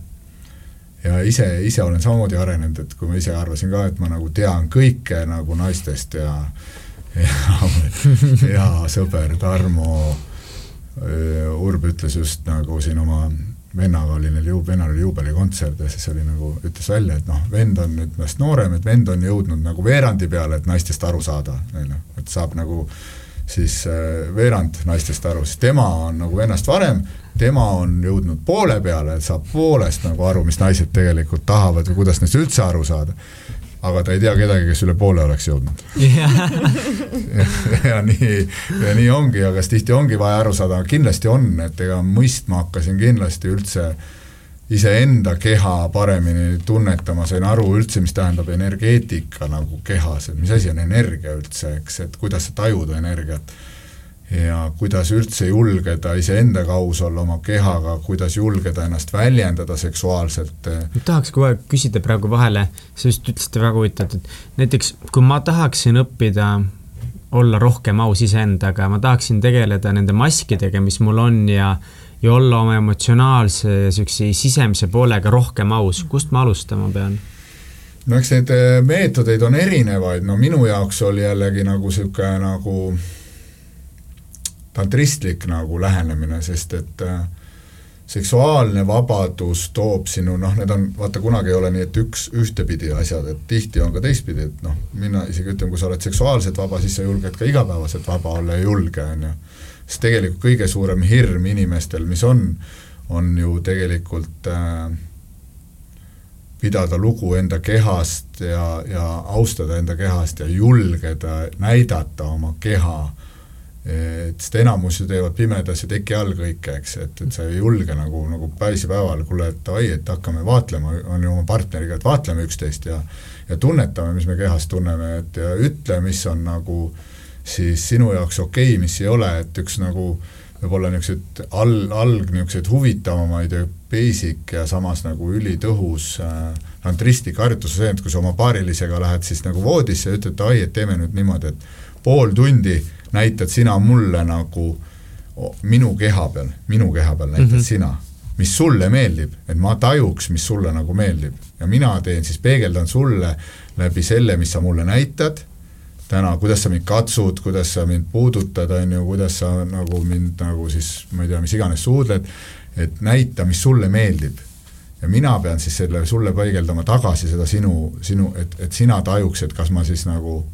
ja ise, ise olen samamoodi arenenud, et kui ma ise arvasin ka, et ma nagu tean kõike nagu naistest ja ja, ja sõber Tarmo Urb ütles just nagu siin oma vennaga oli neil ju-, vennal oli juubelikontsert ja siis oli nagu, ütles välja, et noh, vend on nüüd minust noorem, et vend on jõudnud nagu veerandi peale, et naistest aru saada, on ju, et saab nagu siis äh, veerand naistest aru, siis tema on nagu vennast varem, tema on jõudnud poole peale, saab poolest nagu aru, mis naised tegelikult tahavad või kuidas neist üldse aru saada aga ta ei tea kedagi, kes üle poole oleks jõudnud. Ja, ja nii, ja nii ongi, aga siis tihti ongi vaja aru saada, kindlasti on, et ega mõistma hakkasin kindlasti üldse iseenda keha paremini tunnetama, sain aru üldse, mis tähendab energeetika nagu kehas, et mis asi on energia üldse, eks, et kuidas sa tajud energiat ja kuidas üldse julgeda iseendaga aus olla oma kehaga, kuidas julgeda ennast väljendada seksuaalselt. ma tahaks kogu aeg küsida praegu vahele, sa just ütlesite väga huvitavalt, et näiteks kui ma tahaksin õppida olla rohkem aus iseendaga, ma tahaksin tegeleda nende maskidega, mis mul on ja ja olla oma emotsionaalse ja niisuguse sisemise poolega rohkem aus, kust ma alustama pean? no eks neid eh, meetodeid on erinevaid, no minu jaoks oli jällegi nagu niisugune nagu tantristlik nagu lähenemine, sest et äh, seksuaalne vabadus toob sinu noh, need on, vaata kunagi ei ole nii, et üks ühtepidi asjad, et tihti on ka teistpidi, et noh, mina isegi ütlen, kui sa oled seksuaalselt vaba, siis sa julged ka igapäevaselt vaba olla ja julge, on ju. sest tegelikult kõige suurem hirm inimestel, mis on, on ju tegelikult äh, pidada lugu enda kehast ja, ja austada enda kehast ja julgeda näidata oma keha et sest enamus ju teevad pimedas ja teki all kõike, eks, et, et sa ei julge nagu, nagu päisipäeval, kuule, et oi, et hakkame vaatlema, on ju oma partneriga, et vaatleme üksteist ja ja tunnetame, mis me kehas tunneme, et ja ütle, mis on nagu siis sinu jaoks okei okay,, mis ei ole, et üks nagu võib-olla niisugused all, alg niisuguseid huvitavamaid ja basic ja samas nagu ülitõhus äh, ristik harjutus on see, et kui sa oma paarilisega lähed siis nagu voodisse ja ütled, ai, et teeme nüüd niimoodi, et pool tundi näitad sina mulle nagu minu keha peal, minu keha peal näitad mm -hmm. sina, mis sulle meeldib, et ma tajuks, mis sulle nagu meeldib. ja mina teen siis, peegeldan sulle läbi selle, mis sa mulle näitad täna, kuidas sa mind katsud, kuidas sa mind puudutad, on ju, kuidas sa nagu mind nagu siis, ma ei tea, mis iganes suudled, et näita, mis sulle meeldib. ja mina pean siis selle sulle peegeldama tagasi seda sinu, sinu, et, et sina tajuks, et kas ma siis nagu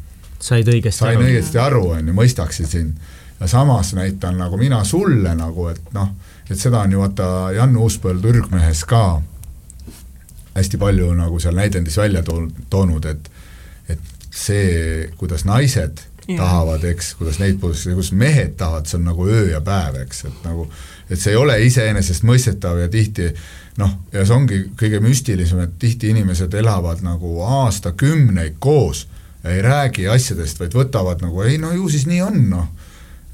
said õigesti sain aru. õigesti aru, on ju, mõistaksin sind. ja samas näitan nagu mina sulle nagu, et noh, et seda on ju vaata Jan Uuspõld Ürgmehes ka hästi palju nagu seal näidendis välja toonud, et see, kuidas naised ja. tahavad, eks, kuidas neid puudutada, kuidas mehed tahavad, see on nagu öö ja päev, eks, et nagu et see ei ole iseenesestmõistetav ja tihti noh, ja see ongi kõige müstilisem, et tihti inimesed elavad nagu aastakümneid koos ei räägi asjadest, vaid võtavad nagu ei no ju siis nii on, noh.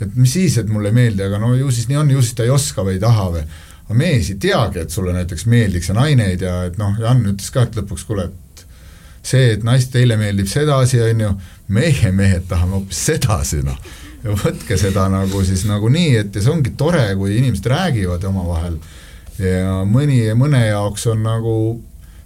et mis siis, et mulle ei meeldi, aga no ju siis nii on, ju siis ta ei oska või ei taha või aga mees ei teagi, et sulle näiteks meeldiks ja naine ei tea, et noh, Jan ütles ka, et lõpuks kuule, et see, et naist teile meeldib sedasi, on ju, meie mehed tahame hoopis sedasi, noh. ja võtke seda nagu siis nagu nii, et ja see ongi tore, kui inimesed räägivad omavahel ja mõni, mõne jaoks on nagu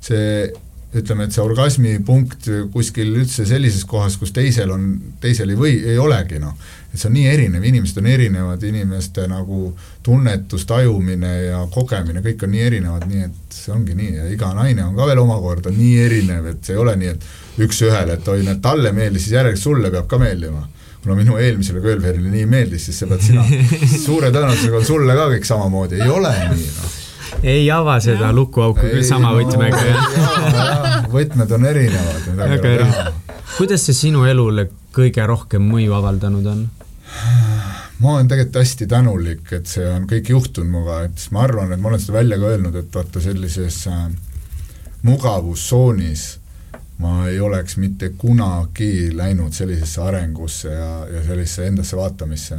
see ütleme, et see orgasmi punkt kuskil üldse sellises kohas, kus teisel on, teisel ei või, ei olegi noh. Et see on nii erinev, inimesed on erinevad, inimeste nagu tunnetus, tajumine ja kogemine, kõik on nii erinevad, nii et see ongi nii. Ja iga naine on ka veel omakorda nii erinev, et see ei ole nii, et üks-ühele, et oi, näed, talle meeldis, siis järelikult sulle peab ka meeldima. Kuna minu eelmisele Kölverile nii meeldis, siis sa pead sina, suure tõenäosusega on sulle ka kõik samamoodi, ei ole nii noh ei ava seda lukuauku küll sama võtmega, jah. võtmed on erinevad. väga erinevad. kuidas see sinu elule kõige rohkem mõju avaldanud on? ma olen tegelikult hästi tänulik, et see on kõik juhtunud minuga, et ma arvan, et ma olen seda välja ka öelnud, et vaata sellises äh, mugavustsoonis ma ei oleks mitte kunagi läinud sellisesse arengusse ja, ja sellisesse endasse vaatamisse.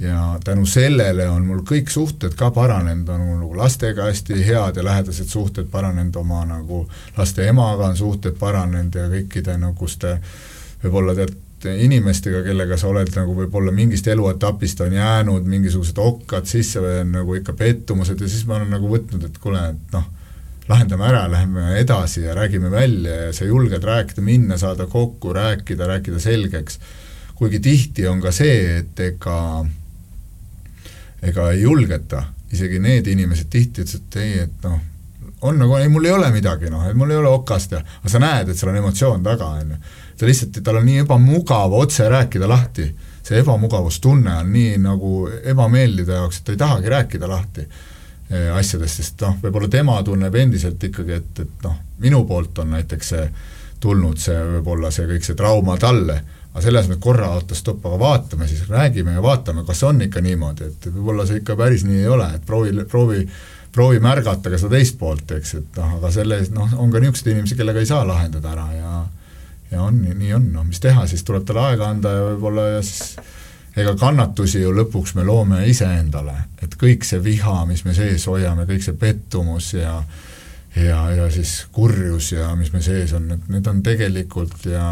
Ja tänu sellele on mul kõik suhted ka paranenud, on mul nagu lastega hästi head ja lähedased suhted paranenud, oma nagu laste emaga on suhted paranenud ja kõikide niisuguste võib-olla tead, inimestega, kellega sa oled nagu võib-olla mingist eluetapist on jäänud mingisugused okkad sisse või on nagu ikka pettumused ja siis ma olen nagu võtnud, et kuule, et noh, lahendame ära, läheme edasi ja räägime välja ja sa julged rääkida, minna, saada kokku, rääkida, rääkida selgeks. kuigi tihti on ka see, et ega, ega ei julgeta, isegi need inimesed tihti ütlesid, et ei, et noh, on nagu, ei mul ei ole midagi, noh, et mul ei ole okast ja, aga sa näed, et seal on emotsioon taga, on ju. Ta lihtsalt, tal on nii ebamugav otse rääkida lahti, see ebamugavustunne on nii nagu ebameeldiv ta jaoks, et ta ei tahagi rääkida lahti eh, asjadest, sest noh, võib-olla tema tunneb endiselt ikkagi, et, et noh, minu poolt on näiteks see tulnud see võib-olla see kõik see trauma talle, aga selle asemel, korra oota, stopp, aga vaatame siis, räägime ja vaatame, kas on ikka niimoodi, et võib-olla see ikka päris nii ei ole, et proovi, proovi proovi märgata ka seda teist poolt, eks, et noh, aga selle noh, on ka niisuguseid inimesi, kellega ei saa lahendada ära ja ja on, nii on, noh mis teha, siis tuleb talle aega anda ja võib-olla ja siis ega kannatusi ju lõpuks me loome iseendale, et kõik see viha, mis me sees hoiame, kõik see pettumus ja ja, ja siis kurjus ja mis me sees on, et need on tegelikult ja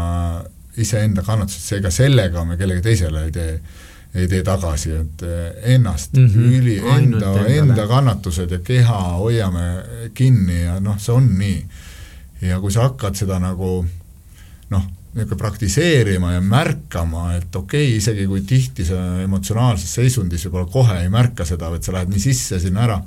iseenda kannatused, seega sellega me kellegi teisele ei tee, ei tee tagasi, et ennast mm -hmm. üli, enda, enda kannatused ja keha hoiame kinni ja noh, see on nii. ja kui sa hakkad seda nagu noh, niisugune praktiseerima ja märkama, et okei okay,, isegi kui tihti sa emotsionaalses seisundis võib-olla kohe ei märka seda, et sa lähed nii sisse sinna ära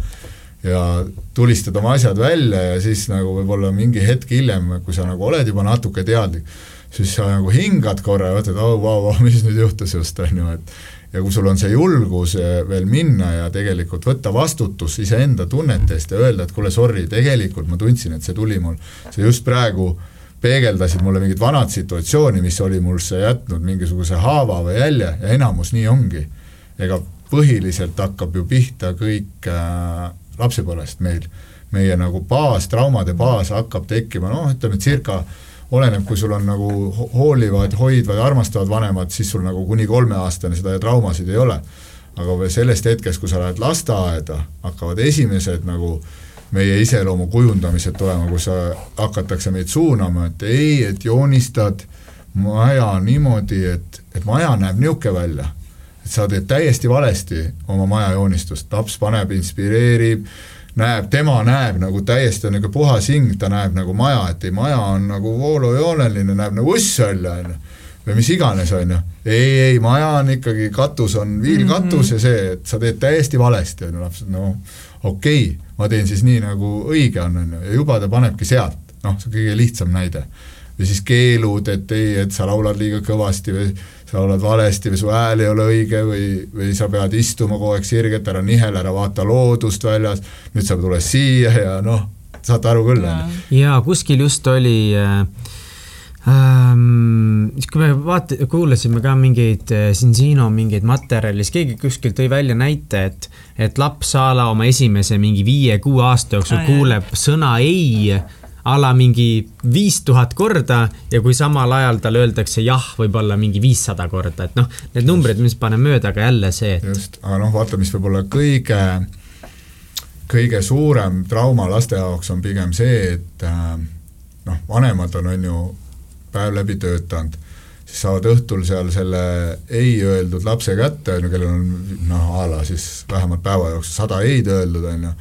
ja tulistad oma asjad välja ja siis nagu võib-olla mingi hetk hiljem, kui sa nagu oled juba natuke teadlik, siis sa nagu hingad korra ja mõtled, oh vau, vau, mis nüüd juhtus just, on ju, et ja kui sul on see julgus eh, veel minna ja tegelikult võtta vastutus iseenda tunnete eest ja öelda, et kuule, sorry, tegelikult ma tundsin, et see tuli mul, see just praegu peegeldasid mulle mingit vanat situatsiooni, mis oli mulsse jätnud mingisuguse haava või jälje ja enamus nii ongi. ega põhiliselt hakkab ju pihta kõik äh, lapsepõlvest meil, meie nagu baas, traumade baas hakkab tekkima noh, ütleme circa oleneb, kui sul on nagu hoolivad, hoidvad, armastavad vanemad, siis sul nagu kuni kolmeaastane seda traumasid ei ole. aga või sellest hetkest, kui sa lähed lasteaeda, hakkavad esimesed nagu meie iseloomu kujundamised tulema, kus hakatakse meid suunama, et ei, et joonistad maja niimoodi, et, et maja näeb niisugune välja. sa teed täiesti valesti oma maja joonistust, laps paneb, inspireerib, näeb, tema näeb nagu täiesti on niisugune puhas hing, ta näeb nagu maja, et ei, maja on nagu voolujooneline, näeb nagu uss välja, on ju. või mis iganes, on ju. ei, ei, maja on ikkagi, katus on viilkatus mm -hmm. ja see, et sa teed täiesti valesti, on ju, lapsed, no okei okay,, ma teen siis nii, nagu õige on, on ju, ja juba ta panebki sealt, noh, see on kõige lihtsam näide. või siis keelud, et ei, et sa laulad liiga kõvasti või sa laulad valesti või su hääl ei ole õige või, või sa pead istuma kogu aeg sirgelt, ära nihele, ära vaata loodust väljas, nüüd sa tuled siia ja noh, saate aru küll, on ju. jaa, kuskil just oli äh, ähm, siis kui me vaat-, kuulasime ka mingeid äh, Sinsino mingeid materjali, siis keegi kuskil tõi välja näite, et, et laps a la oma esimese mingi viie-kuue aasta jooksul ah, kuuleb jah. sõna ei a la mingi viis tuhat korda ja kui samal ajal talle öeldakse jah, võib-olla mingi viissada korda, et noh, need numbrid, mis paneb mööda, aga jälle see, et. just, aga noh, vaata, mis võib olla kõige, kõige suurem trauma laste jaoks on pigem see, et äh, noh, vanemad on, on ju päev läbi töötanud, siis saavad õhtul seal selle ei öeldud lapse kätte, on ju, kellel on noh, a la siis vähemalt päeva jooksul sada ei-d öeldud, on ju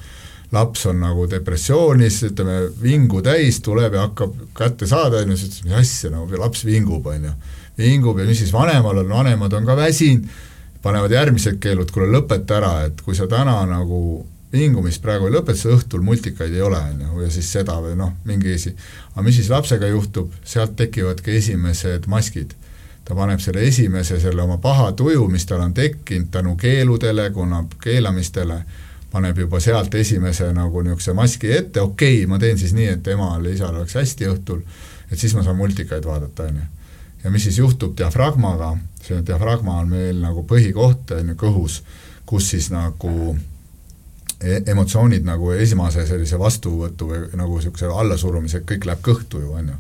laps on nagu depressioonis, ütleme, vingu täis, tuleb ja hakkab kätte saada, on ju, siis mis asja, nagu laps vingub, on ju. vingub ja mis siis vanemal on, vanemad on ka väsinud, panevad järgmised keelud, kuule lõpeta ära, et kui sa täna nagu vingumist praegu ei lõpeta, siis õhtul multikaid ei ole, on ju, ja siis seda või noh, mingi asi. aga mis siis lapsega juhtub, sealt tekivadki esimesed maskid. ta paneb selle esimese, selle oma paha tuju, mis tal on tekkinud tänu keeludele, kuna keelamistele, paneb juba sealt esimese nagu niisuguse maski ette, okei okay,, ma teen siis nii, et emal ja isal oleks hästi õhtul, et siis ma saan multikaid vaadata, on ju. ja mis siis juhtub diafragmaga, see diafragma on meil nagu põhikoht, on ju, kõhus, kus siis nagu e emotsioonid nagu esmase sellise vastuvõtu või nagu niisuguse allasurumise, kõik läheb kõhtu ju, on ju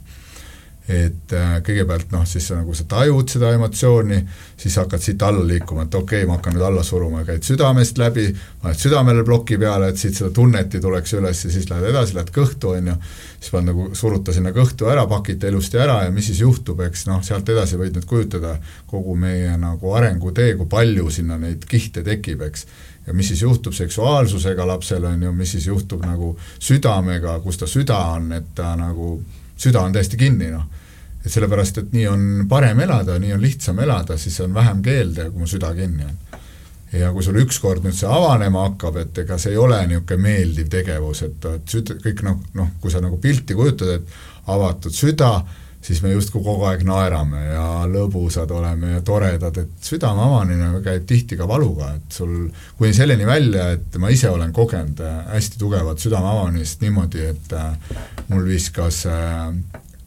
et äh, kõigepealt noh, siis nagu sa tajud seda emotsiooni, siis hakkad siit alla liikuma, et okei okay,, ma hakkan nüüd alla suruma, käid südamest läbi, paned südamele ploki peale, et siit seda tunnet ei tuleks üles ja siis lähed edasi, lähed kõhtu, on ju, siis paned nagu, suruta sinna kõhtu ära, pakite ilusti ära ja mis siis juhtub, eks noh, sealt edasi võid nüüd kujutada kogu meie nagu arengutee, kui palju sinna neid kihte tekib, eks. Ja mis siis juhtub seksuaalsusega lapsel, on ju, mis siis juhtub nagu südamega, kus ta süda on, et ta nagu, süda on täiesti kinni, noh et sellepärast, et nii on parem elada, nii on lihtsam elada, siis on vähem keelde, kui mu süda kinni on. ja kui sul ükskord nüüd see avanema hakkab, et ega see ei ole niisugune meeldiv tegevus, et, et süda, kõik noh, noh, kui sa nagu pilti kujutad, et avatud süda, siis me justkui kogu aeg naerame ja lõbusad oleme ja toredad, et südame avanemine käib tihti ka valuga, et sul kuni selleni välja, et ma ise olen kogenud hästi tugevat südame avanemist niimoodi, et mul viskas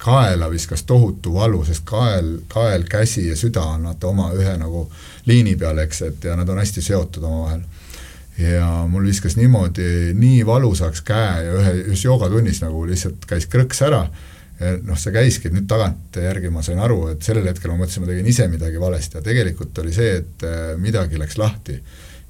kaela viskas tohutu valu, sest kael, kael, käsi ja süda on vaata oma ühe nagu liini peal, eks, et ja nad on hästi seotud omavahel. ja mul viskas niimoodi nii valusaks käe ja ühe, ühes joogatunnis nagu lihtsalt käis krõks ära, noh, see käiski, et nüüd tagantjärgi ma sain aru, et sellel hetkel ma mõtlesin, ma tegin ise midagi valesti ja tegelikult oli see, et eh, midagi läks lahti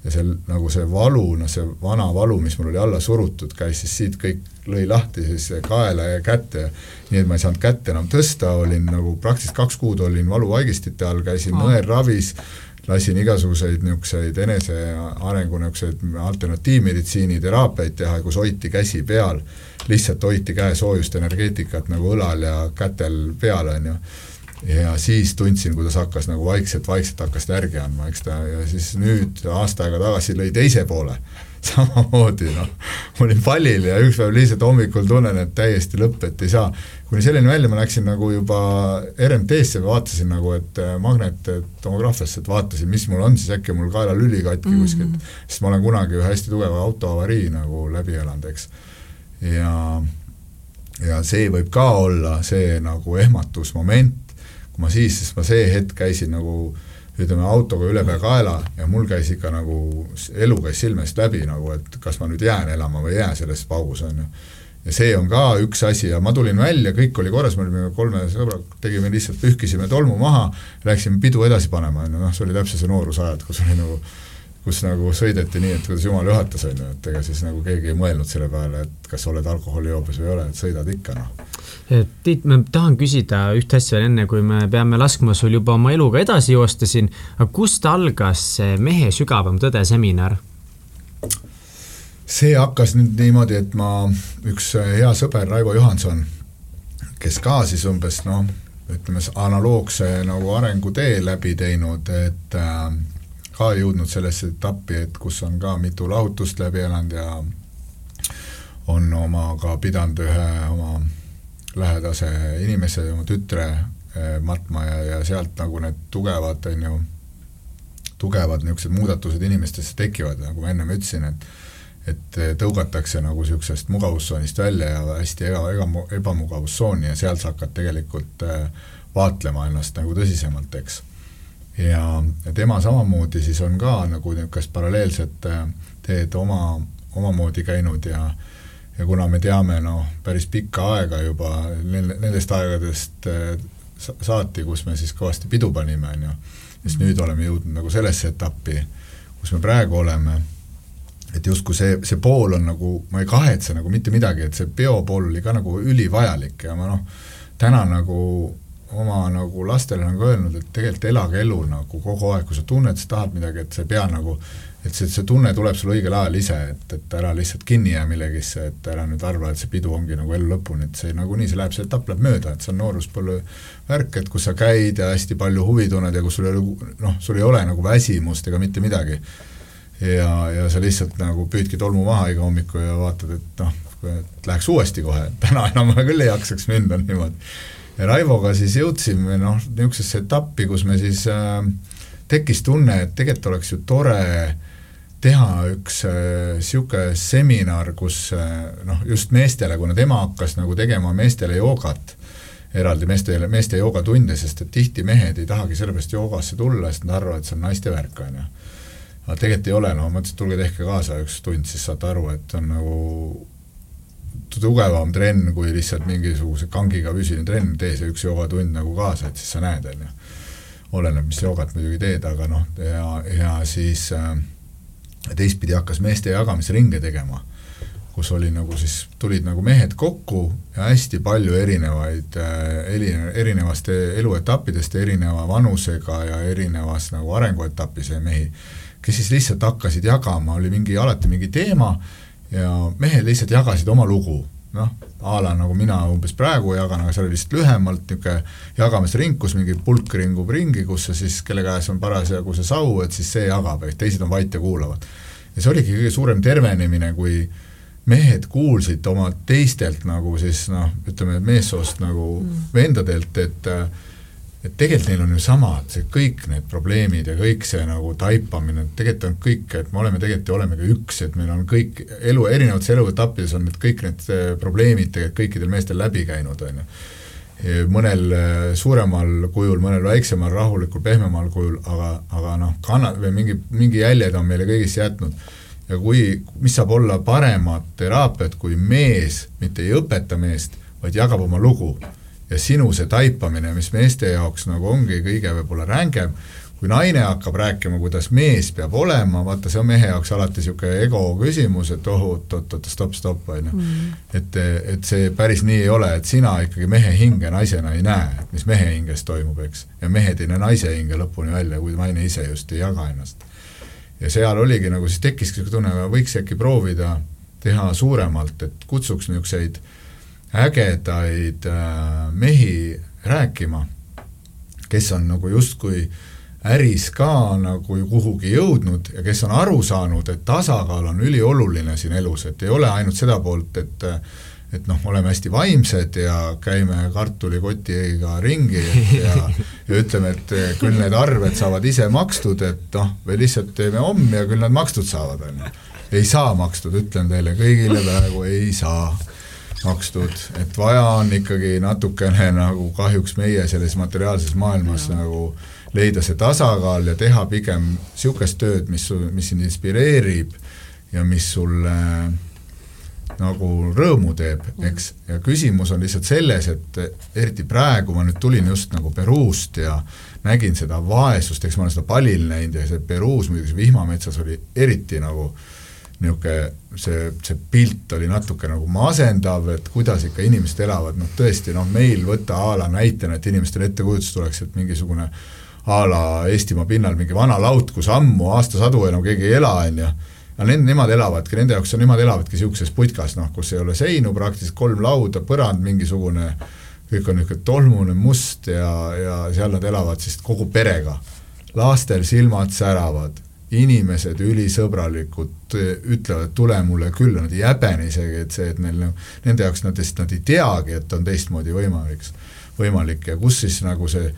ja see nagu see valu, noh see vana valu, mis mul oli alla surutud, käis siis siit kõik, lõi lahti siis kaela ja kätte, nii et ma ei saanud kätt enam tõsta, olin nagu praktiliselt kaks kuud olin valuvaigistite all, käisin oh. nõelravis, lasin igasuguseid niisuguseid enesearengu niisuguseid alternatiivmeditsiini teraapiaid teha, kus hoiti käsi peal, lihtsalt hoiti käesoojust, energeetikat nagu õlal ja kätel peal, on ju ja siis tundsin, kuidas hakkas nagu vaikselt-vaikselt hakkas ta järgi andma, eks ta, ja siis nüüd aasta aega tagasi lõi teise poole, samamoodi noh, ma olin pallil ja üks päev lihtsalt hommikul tunnen, et täiesti lõpp, et ei saa. kuni selleni välja ma läksin nagu juba RMT-sse vaatasin nagu, et äh, magnettomograafiasse, et vaatasin, mis mul on siis, äkki mul kaelalüli katki mm -hmm. kuskilt, sest ma olen kunagi ühe hästi tugeva autoavarii nagu läbi elanud, eks. ja ja see võib ka olla see nagu ehmatusmoment, kui ma siis, sest ma see hetk käisin nagu ütleme, autoga ülepeakaela ja mul käis ikka nagu, elu käis silme eest läbi nagu, et kas ma nüüd jään elama või ei jää selles paus, on ju. ja see on ka üks asi ja ma tulin välja, kõik oli korras, me olime kolme sõbraga, tegime lihtsalt, pühkisime tolmu maha, läksime pidu edasi panema, on ju, noh, see oli täpselt see noorusajad, kus oli nagu kus nagu sõideti nii, et kuidas jumal juhatas, on ju, et ega siis nagu keegi ei mõelnud selle peale, et kas sa oled alkoholijoobes või ei ole, et sõidad ikka, noh. Tiit, ma tahan küsida ühte asja veel enne, kui me peame laskma sul juba oma eluga edasi joosta siin, aga kust algas see mehe sügavam tõde seminar? see hakkas nüüd niimoodi, et ma, üks hea sõber, Raivo Johanson, kes ka siis umbes noh, ütleme analoogse nagu arengutee läbi teinud, et äh, ka jõudnud sellesse etappi, et kus on ka mitu lahutust läbi elanud ja on oma ka pidanud ühe oma lähedase inimese, oma tütre eh, matma ja, ja sealt nagu need tugevad, on ju, tugevad niisugused muudatused inimestesse tekivad, nagu ma ennem ütlesin, et et tõugatakse nagu niisugusest mugavustsoonist välja ja hästi ega, ega ebamugavustsooni ja seal sa hakkad tegelikult eh, vaatlema ennast nagu tõsisemalt, eks ja, tema samamoodi siis on ka nagu niisugust paralleelset äh, teed oma, omamoodi käinud ja ja kuna me teame noh, päris pikka aega juba nendest aegadest äh, saati, kus me siis kõvasti pidu panime, on ju, siis nüüd oleme jõudnud nagu sellesse etappi, kus me praegu oleme, et justkui see, see pool on nagu, ma ei kahetse nagu mitte midagi, et see peopool oli ka nagu ülivajalik ja ma noh, täna nagu oma nagu lastele nagu öelnud, et tegelikult elage elu nagu kogu aeg, kui sa tunned, sa tahad midagi, et sa ei pea nagu et see, see tunne tuleb sul õigel ajal ise, et, et ära lihtsalt kinni jää millegisse, et ära nüüd arva, et see pidu ongi nagu elu lõpuni, et see nagunii, see läheb, see etapp läheb mööda, et see on nooruspõlve värk, et kus sa käid ja hästi palju huvi tunned ja kus sul ei ole noh, sul ei ole nagu väsimust ega mitte midagi. ja, ja sa lihtsalt nagu püüdki tolmu maha iga hommiku ja vaatad, et noh, läheks uuesti kohe, täna enam küll ei jaksaks minna niimoodi ja Raivoga siis jõudsime noh, niisugusesse etappi, kus me siis äh, tekkis tunne, et tegelikult oleks ju tore teha üks niisugune äh, seminar, kus äh, noh, just meestele, kuna tema hakkas nagu tegema meestele joogat, eraldi meestele, meeste joogatunde, sest et tihti mehed ei tahagi sellepärast joogasse tulla, sest nad arvavad, et see on naiste värk, on ju. aga tegelikult ei ole, no ma mõtlesin, et tulge tehke kaasa üks tund, siis saate aru, et on nagu tugevam trenn kui lihtsalt mingisuguse kangiga püsine trenn, tee see üks joogatund nagu kaasa, et siis sa näed, on ju. oleneb, mis joogat muidugi teed, aga noh, ja, ja siis äh, teistpidi hakkas meeste jagamisringe tegema, kus oli nagu siis, tulid nagu mehed kokku ja hästi palju erinevaid äh,, erinevast eluetappidest, erineva vanusega ja erinevas nagu arenguetapis mehi, kes siis lihtsalt hakkasid jagama, oli mingi, alati mingi teema ja mehed lihtsalt jagasid oma lugu, noh, a la nagu mina umbes praegu jagan, aga see oli lihtsalt lühemalt niisugune jagamisring, kus mingi pulk ringub ringi, kus sa siis, kelle käes on parasjagu see sau, et siis see jagab, ehk teised on vait ja kuulavad. ja see oligi kõige suurem tervenemine, kui mehed kuulsid oma teistelt nagu siis noh, ütleme meessoost nagu mm. vendadelt, et äh, et tegelikult neil on ju samad, see kõik need probleemid ja kõik see nagu taipamine, tegelikult on kõik, et me oleme tegelikult ju olemegi üks, et meil on kõik elu, erinevates eluetappides on need kõik need eh, probleemid tegelikult kõikidel meestel läbi käinud, on ju. mõnel eh, suuremal kujul, mõnel väiksemal, rahulikul, pehmemal kujul, aga, aga noh, kanna- või mingi, mingi jäljed on meile kõigisse jätnud. ja kui, mis saab olla paremat teraapiat, kui mees mitte ei õpeta meest, vaid jagab oma lugu ja sinu see taipamine, mis meeste jaoks nagu ongi kõige võib-olla rängem, kui naine hakkab rääkima, kuidas mees peab olema, vaata, see on mehe jaoks alati niisugune ego küsimus, et oh, oot-oot-oot, stopp-stopp, on ju. Mm. et, et see päris nii ei ole, et sina ikkagi mehe hinge naisena ei näe, mis mehe hinges toimub, eks. ja mehed ei näe naise hinge lõpuni välja, kui naine ise just ei jaga ennast. ja seal oligi nagu, siis tekkiski niisugune tunne, võiks äkki proovida teha suuremalt, et kutsuks niisuguseid äh, ägedaid äh, mehi rääkima, kes on nagu justkui äris ka nagu kuhugi jõudnud ja kes on aru saanud, et tasakaal on ülioluline siin elus, et ei ole ainult seda poolt, et et noh, oleme hästi vaimsed ja käime kartulikotiga ringi ja, ja ütleme, et küll need arved saavad ise makstud, et noh, või lihtsalt teeme homm ja küll nad makstud saavad, on ju. ei saa makstud, ütlen teile kõigile praegu, ei saa makstud, et vaja on ikkagi natukene nagu kahjuks meie selles materiaalses maailmas ja. nagu leida see tasakaal ja teha pigem niisugust tööd, mis mis sind inspireerib ja mis sulle nagu rõõmu teeb, eks, ja küsimus on lihtsalt selles, et eriti praegu ma nüüd tulin just nagu Peruust ja nägin seda vaesust, eks ma olen seda palil näinud ja see Peruus muidugi, see vihmametsas oli eriti nagu niisugune see, see pilt oli natuke nagu masendav, et kuidas ikka inimesed elavad, noh tõesti, noh meil võtta a la näitena, et inimestel ettekujutus tuleks, et mingisugune a la Eestimaa pinnal mingi vana laut, kus ammu aastasadu enam keegi ei ela, on ju aga need, nemad elavadki, nende jaoks on, nemad elavadki niisuguses putkas, noh, kus ei ole seinu praktiliselt, kolm lauda, põrand mingisugune, kõik on niisugune tolmune, must ja, ja seal nad elavad siis kogu perega. lastel silmad säravad, inimesed ülisõbralikud, ütlevad, tule mulle külla, nad ei häbene isegi, et see, et neil noh, nende jaoks nad lihtsalt, nad ei teagi, et on teistmoodi võimalik, võimalik ja kus siis nagu see,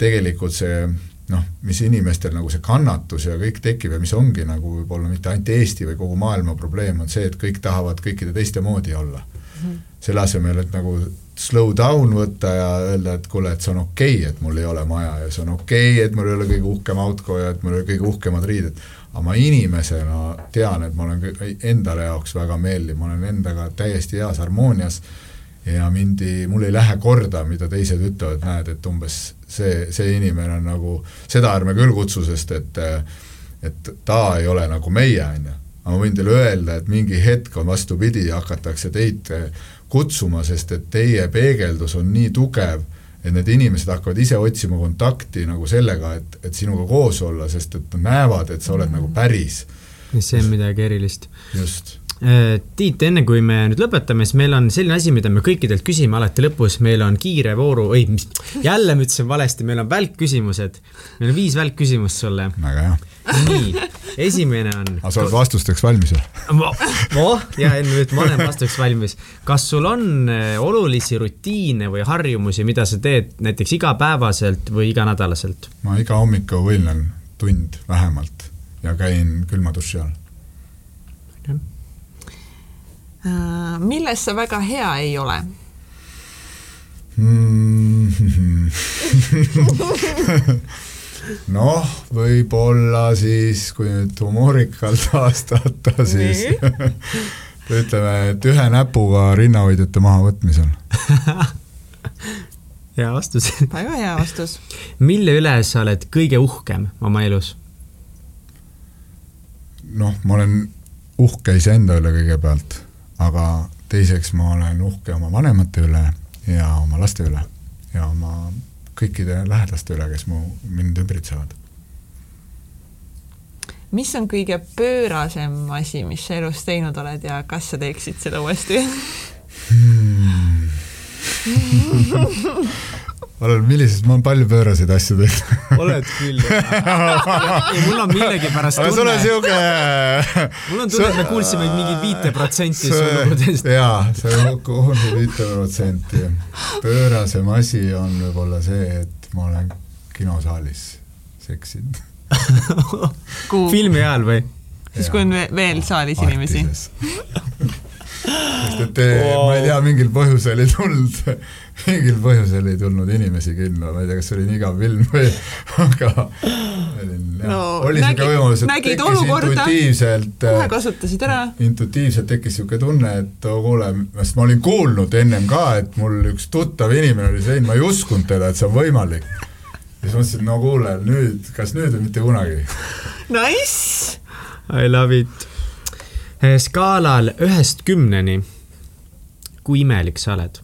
tegelikult see noh, mis inimestel nagu see kannatus ja kõik tekib ja mis ongi nagu võib-olla mitte ainult Eesti või kogu maailma probleem, on see, et kõik tahavad kõikide teiste moodi olla mm. -hmm. selle asemel, et nagu slow down võtta ja öelda, et kuule, et see on okei okay,, et mul ei ole maja ja see on okei okay,, et mul ei ole kõige uhkem auto ja et mul ei ole kõige uhkemad riided, aga ma inimesena tean, et ma olen endale jaoks väga meeldiv, ma olen endaga täiesti heas harmoonias ja mind ei, mul ei lähe korda, mida teised ütlevad, näed, et umbes see, see inimene on nagu, seda ärme küll kutsu, sest et et ta ei ole nagu meie, on ju. aga ma võin teile öelda, et mingi hetk on vastupidi, hakatakse teid kutsuma, sest et teie peegeldus on nii tugev, et need inimesed hakkavad ise otsima kontakti nagu sellega, et, et sinuga koos olla, sest et nad näevad, et sa oled nagu päris. see on midagi erilist. just Äh, Tiit, enne kui me nüüd lõpetame, siis meil on selline asi, mida me kõikidelt küsime alati lõpus, meil on kiire vooru, ei, mis, jälle ma ütlesin valesti, meil on välkküsimused. meil on viis välkküsimust sulle. väga hea. nii, esimene on. aga sa oled vastusteks valmis või? oh, ja et ma olen vastusteks valmis. kas sul on äh, olulisi rutiine või harjumusi, mida sa teed näiteks igapäevaselt või iganädalaselt? ma iga hommiku võimlen tund vähemalt ja käin külma duši all Äh, milles sa väga hea ei ole mm.? noh, võib-olla siis, kui nüüd humoorikalt vastata, siis ütleme, et ühe näpuga rinnahoidjate mahavõtmisel hea vastus väga hea vastus. mille üle sa oled kõige uhkem oma elus? noh, ma olen uhke iseenda üle kõigepealt aga teiseks ma olen uhke oma vanemate üle ja oma laste üle ja oma kõikide lähedaste üle, kes mu, mind ümbritsevad. mis on kõige pöörasem asi, mis sa elus teinud oled ja kas sa teeksid selle uuesti hmm. olen, millises, ma olen palju pööraseid asju teinud oled küll ei, mul on millegipärast tunne. sul on siuke. mul on tunne, et me kuulsime mingi viite protsenti su lugudest. jaa, see on kuulnud viite protsenti. pöörasem asi on võib-olla see, et ma olen kinosaalis seksinud filmi ajal või? siis, kui on veel saalis inimesi sest et wow. ma ei tea, mingil põhjusel ei tulnud mingil põhjusel ei tulnud inimesi kinno, ma ei tea, kas see oli nii igav film või, aga olin jah no,, oli niisugune võimalus, et tekkis olukorda, intuitiivselt kohe kasutasid ära. intuitiivselt tekkis niisugune tunne, et oo oh, kuule, sest ma olin kuulnud ennem ka, et mul üks tuttav inimene oli see, ma ei uskunud teda, et see on võimalik. ja siis mõtlesin, no kuule, nüüd, kas nüüd või mitte kunagi. Nice! I love it. Skaalal ühest kümneni, kui imelik sa oled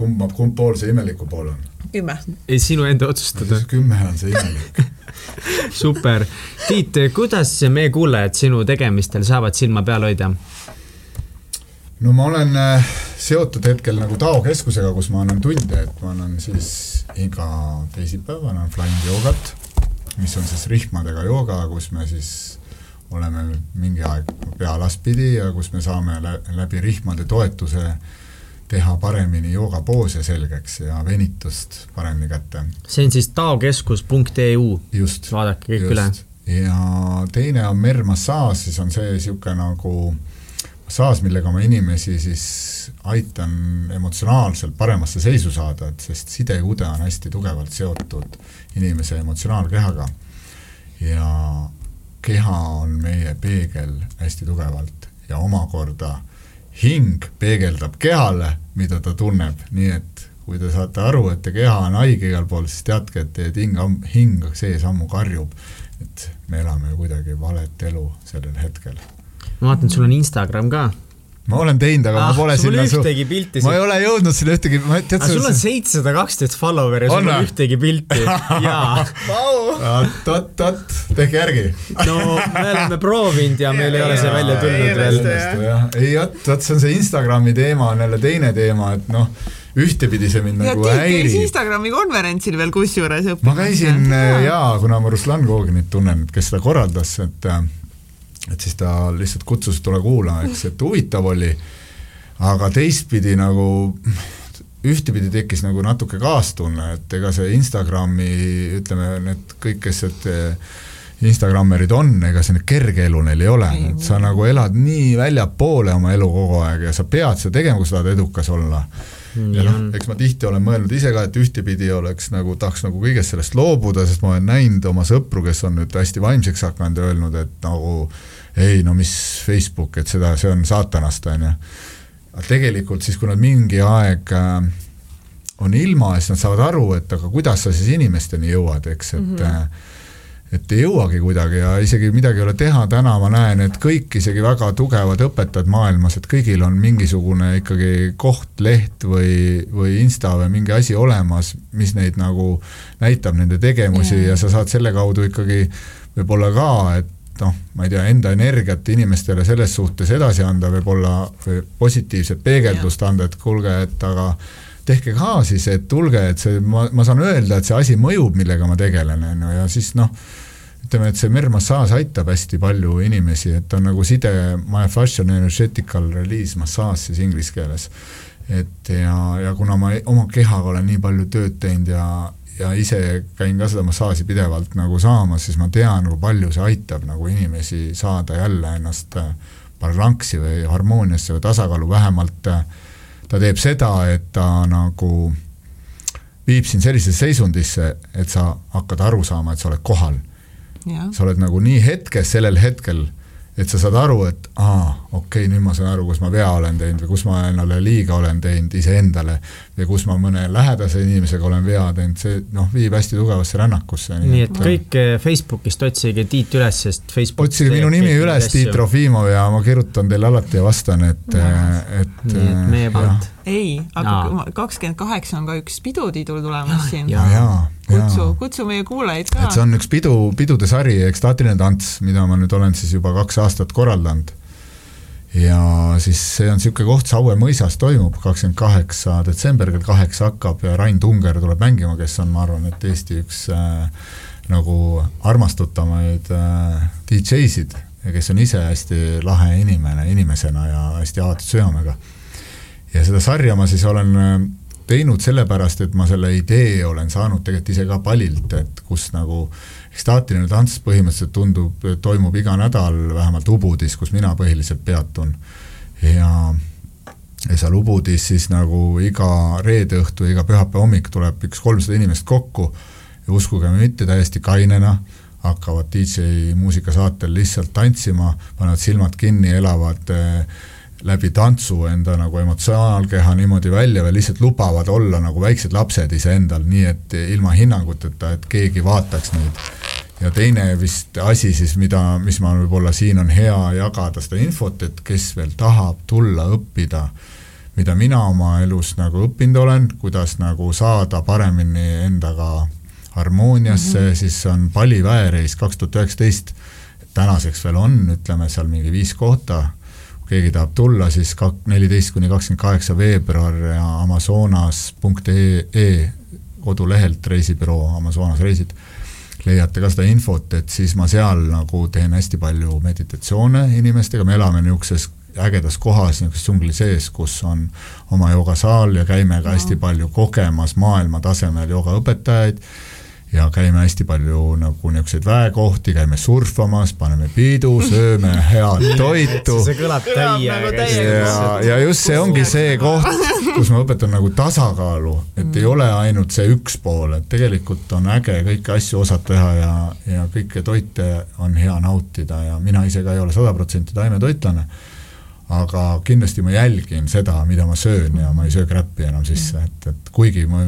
kumb, kumb pool see imeliku pool on? kümme. ei, sinu enda otsustada. kümme on see imelik super. Tiit, kuidas meie kuulajad sinu tegemistel saavad silma peal hoida? no ma olen äh, seotud hetkel nagu Tao keskusega, kus ma annan tunde, et ma annan siis iga teisipäev annan flying joogat, mis on siis rihmadega jooga, kus me siis oleme mingi aeg pealaspidi ja kus me saame läbi rihmade toetuse teha paremini joogapoose selgeks ja venitust paremini kätte. see on siis taokeskus.eu. vaadake kõik just. üle. ja teine on mermassaaž, siis on see niisugune nagu massaaž, millega ma inimesi siis aitan emotsionaalselt paremasse seisu saada, et sest sidekude on hästi tugevalt seotud inimese emotsionaalkehaga. ja keha on meie peegel hästi tugevalt ja omakorda hing peegeldab kehale, mida ta tunneb, nii et kui te saate aru, et teie keha on haige igal pool, siis teadke, et teie hing, hing seesammu karjub, et me elame kuidagi valet elu sellel hetkel. ma vaatan, sul on Instagram ka ma olen teinud, aga ah, ma pole sinna ühtegi pilti. ma ei ole jõudnud sinna ühtegi, ma tead. sul on seitsesada kaksteist follower'i ja sul on ühtegi pilti. jaa. oot-oot-oot, tehke järgi. no me oleme proovinud ja meil ei ole see välja tulnud veel. ei vot, vot see on see Instagrami teema on jälle teine teema, et noh ühtepidi see mind ja nagu häirib. Instagrami konverentsil veel kusjuures õppimas. ma käisin jaa, kuna ma Ruslan Goginit tunnen, kes seda korraldas, et äh, et siis ta lihtsalt kutsus, tule kuula, eks, et huvitav oli, aga teistpidi nagu ühtepidi tekkis nagu natuke kaastunne, et ega see Instagrami, ütleme, need kõik, kes need eh, Instagrammerid on, ega see nüüd kerge elu neil ei ole, et sa nagu elad nii väljapoole oma elu kogu aeg ja sa pead seda tegema, kui sa tahad edukas olla ja noh, eks ma tihti olen mõelnud ise ka, et ühtepidi oleks nagu, tahaks nagu kõigest sellest loobuda, sest ma olen näinud oma sõpru, kes on nüüd hästi vaimseks hakanud ja öelnud, et nagu ei no mis Facebook, et seda, see on saatanast, on ju. aga tegelikult siis, kui nad mingi aeg äh, on ilma, siis nad saavad aru, et aga kuidas sa siis inimesteni jõuad, eks, et mm -hmm et ei jõuagi kuidagi ja isegi midagi ei ole teha, täna ma näen, et kõik isegi väga tugevad õpetajad maailmas, et kõigil on mingisugune ikkagi koht, leht või, või Insta või mingi asi olemas, mis neid nagu näitab nende tegevusi yeah. ja sa saad selle kaudu ikkagi võib-olla ka, et noh, ma ei tea, enda energiat inimestele selles suhtes edasi anda, võib-olla positiivset peegeldust yeah. anda, et kuulge, et aga tehke ka siis, et tulge, et see, ma, ma saan öelda, et see asi mõjub, millega ma tegelen, on ju, ja siis noh, ütleme, et see mermassaaž aitab hästi palju inimesi, et on nagu side myofascial energetical release massaaž siis inglise keeles. et ja, ja kuna ma oma kehaga olen nii palju tööd teinud ja, ja ise käin ka seda massaaži pidevalt nagu saamas, siis ma tean, kui palju see aitab nagu inimesi saada jälle ennast balansi või harmooniasse või tasakaalu, vähemalt ta teeb seda, et ta nagu viib sind sellisesse seisundisse, et sa hakkad aru saama, et sa oled kohal sa oled nagu nii hetkes sellel hetkel, et sa saad aru, et aa, okei okay,, nüüd ma saan aru, kus ma vea olen teinud või kus ma endale liiga olen teinud iseendale või kus ma mõne lähedase inimesega olen vea teinud, see noh, viib hästi tugevasse rännakusse. nii et kõik eh, Facebookist otsige Tiit üles, sest Facebook otsige minu nimi üles, Tiit Trofimov ja ma kirjutan teile alati ja vastan, et, et nii et meie poolt ei, aga kakskümmend kaheksa on ka üks pidutiidur tulemas siin. ja, ja, kutsu, kutsu meie kuulajaid ka. et see on üks pidu, pidude sari, ekstaatiline tants, mida ma nüüd olen siis juba kaks aastat korraldanud. ja siis see on niisugune koht, Saue mõisas toimub, kakskümmend kaheksa detsember kell kaheksa hakkab ja Rain Tunger tuleb mängima, kes on, ma arvan, et Eesti üks äh, nagu armastatamaid äh, DJ-sid ja kes on ise hästi lahe inimene, inimesena ja hästi avatud südamega ja seda sarja ma siis olen äh, teinud sellepärast, et ma selle idee olen saanud tegelikult ise ka palilt, et kus nagu ekstaatiline tants põhimõtteliselt tundub, toimub iga nädal vähemalt Ubudis, kus mina põhiliselt peatun. ja, ja seal Ubudis siis nagu iga reede õhtu, iga pühapäeva hommik tuleb üks kolmsada inimest kokku ja uskuge või mitte, täiesti kainena hakkavad DJ muusikasaatel lihtsalt tantsima, panevad silmad kinni, elavad äh, läbi tantsu enda nagu emotsionaalkeha niimoodi välja või lihtsalt lubavad olla nagu väiksed lapsed iseendal, nii et ilma hinnanguteta, et keegi vaataks neid. ja teine vist asi siis, mida, mis ma võib-olla siin on hea jagada seda infot, et kes veel tahab tulla õppida, mida mina oma elus nagu õppinud olen, kuidas nagu saada paremini endaga harmooniasse mm, -hmm. siis on Pali väereis kaks tuhat üheksateist, tänaseks veel on, ütleme seal mingi viis kohta keegi tahab tulla, siis kak-, neliteist kuni kakskümmend kaheksa veebruar ja amazonas.ee kodulehelt reisibüroo Amazonas reisid, leiate ka seda infot, et siis ma seal nagu teen hästi palju meditatsioone inimestega, me elame niisuguses ägedas kohas, niisuguses džungli sees, kus on oma joogasaal ja käime ka hästi palju kogemas maailma tasemel joogaõpetajaid ja käime hästi palju nagu niisuguseid väekohti, käime surfamas, paneme pidu, sööme head toitu. see kõlab täiega. ja, ja just see ongi see koht, kus ma õpetan nagu tasakaalu, et mm. ei ole ainult see üks pool, et tegelikult on äge kõiki asju osata teha ja, ja kõiki toite on hea nautida ja mina ise ka ei ole sada protsenti taimetoitlane aga kindlasti ma jälgin seda, mida ma söön ja ma ei söö kräppi enam sisse, et, et kuigi ma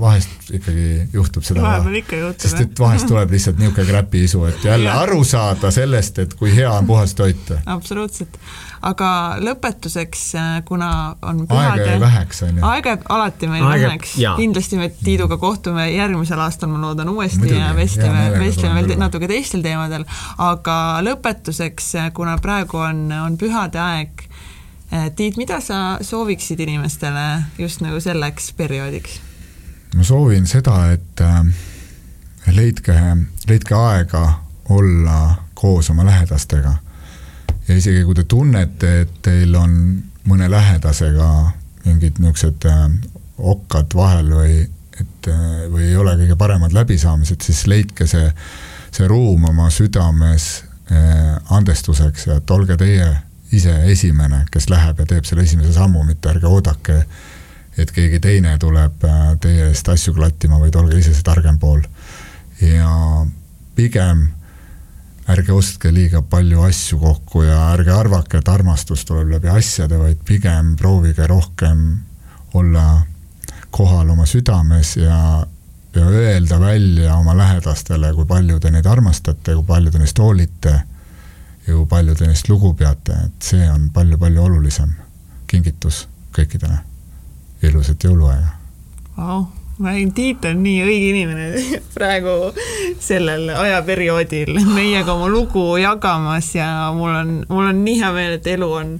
vahest ikkagi juhtub seda vahepeal ikka juhtub, sest et vahest tuleb lihtsalt niisugune kräpiisu, et jälle aru saada sellest, et kui hea on puhas toit. absoluutselt, aga lõpetuseks, kuna on pühade aega jäi väheks, on ju. aega jääb alati meil Aega- väheks, kindlasti me Tiiduga kohtume järgmisel aastal, ma loodan uuesti Muidugi, ja vestleme, vestleme veel natuke teistel teemadel, aga lõpetuseks, kuna praegu on, on pühade aeg, Tiit, mida sa sooviksid inimestele just nagu selleks perioodiks? ma soovin seda, et äh, leidke, leidke aega olla koos oma lähedastega. Ja isegi kui te tunnete, et teil on mõne lähedasega mingid niisugused äh, okkad vahel või et äh, või ei ole kõige paremad läbisaamised, siis leidke see, see ruum oma südames äh, andestuseks ja et olge teie ise esimene, kes läheb ja teeb selle esimese sammu, mitte ärge oodake, et keegi teine tuleb teie eest asju klattima, vaid olge ise see targem pool. ja pigem ärge ostke liiga palju asju kokku ja ärge arvake, et armastus tuleb läbi asjade, vaid pigem proovige rohkem olla kohal oma südames ja, ja öelda välja oma lähedastele, kui palju te neid armastate, kui palju te neist hoolite ja kui palju te neist lugu peate, et see on palju-palju olulisem kingitus kõikidele. ilusat jõuluaega! Vau, ma räägin, Tiit on nii õige inimene praegu sellel ajaperioodil meiega oma lugu jagamas ja mul on, mul on nii hea meel, et elu on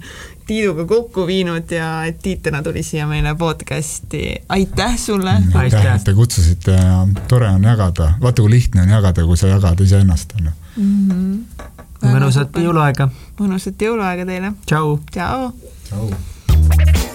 Tiiduga kokku viinud ja et Tiit täna tuli siia meile podcast'i. aitäh sulle! aitäh, Aitäh. et te kutsusite ja tore on jagada, vaata kui lihtne on jagada, kui sa jagad iseennast, on ju. mõnusat jõuluaega. mõnusat jõuluaega teile! tšau. tšau! tšau!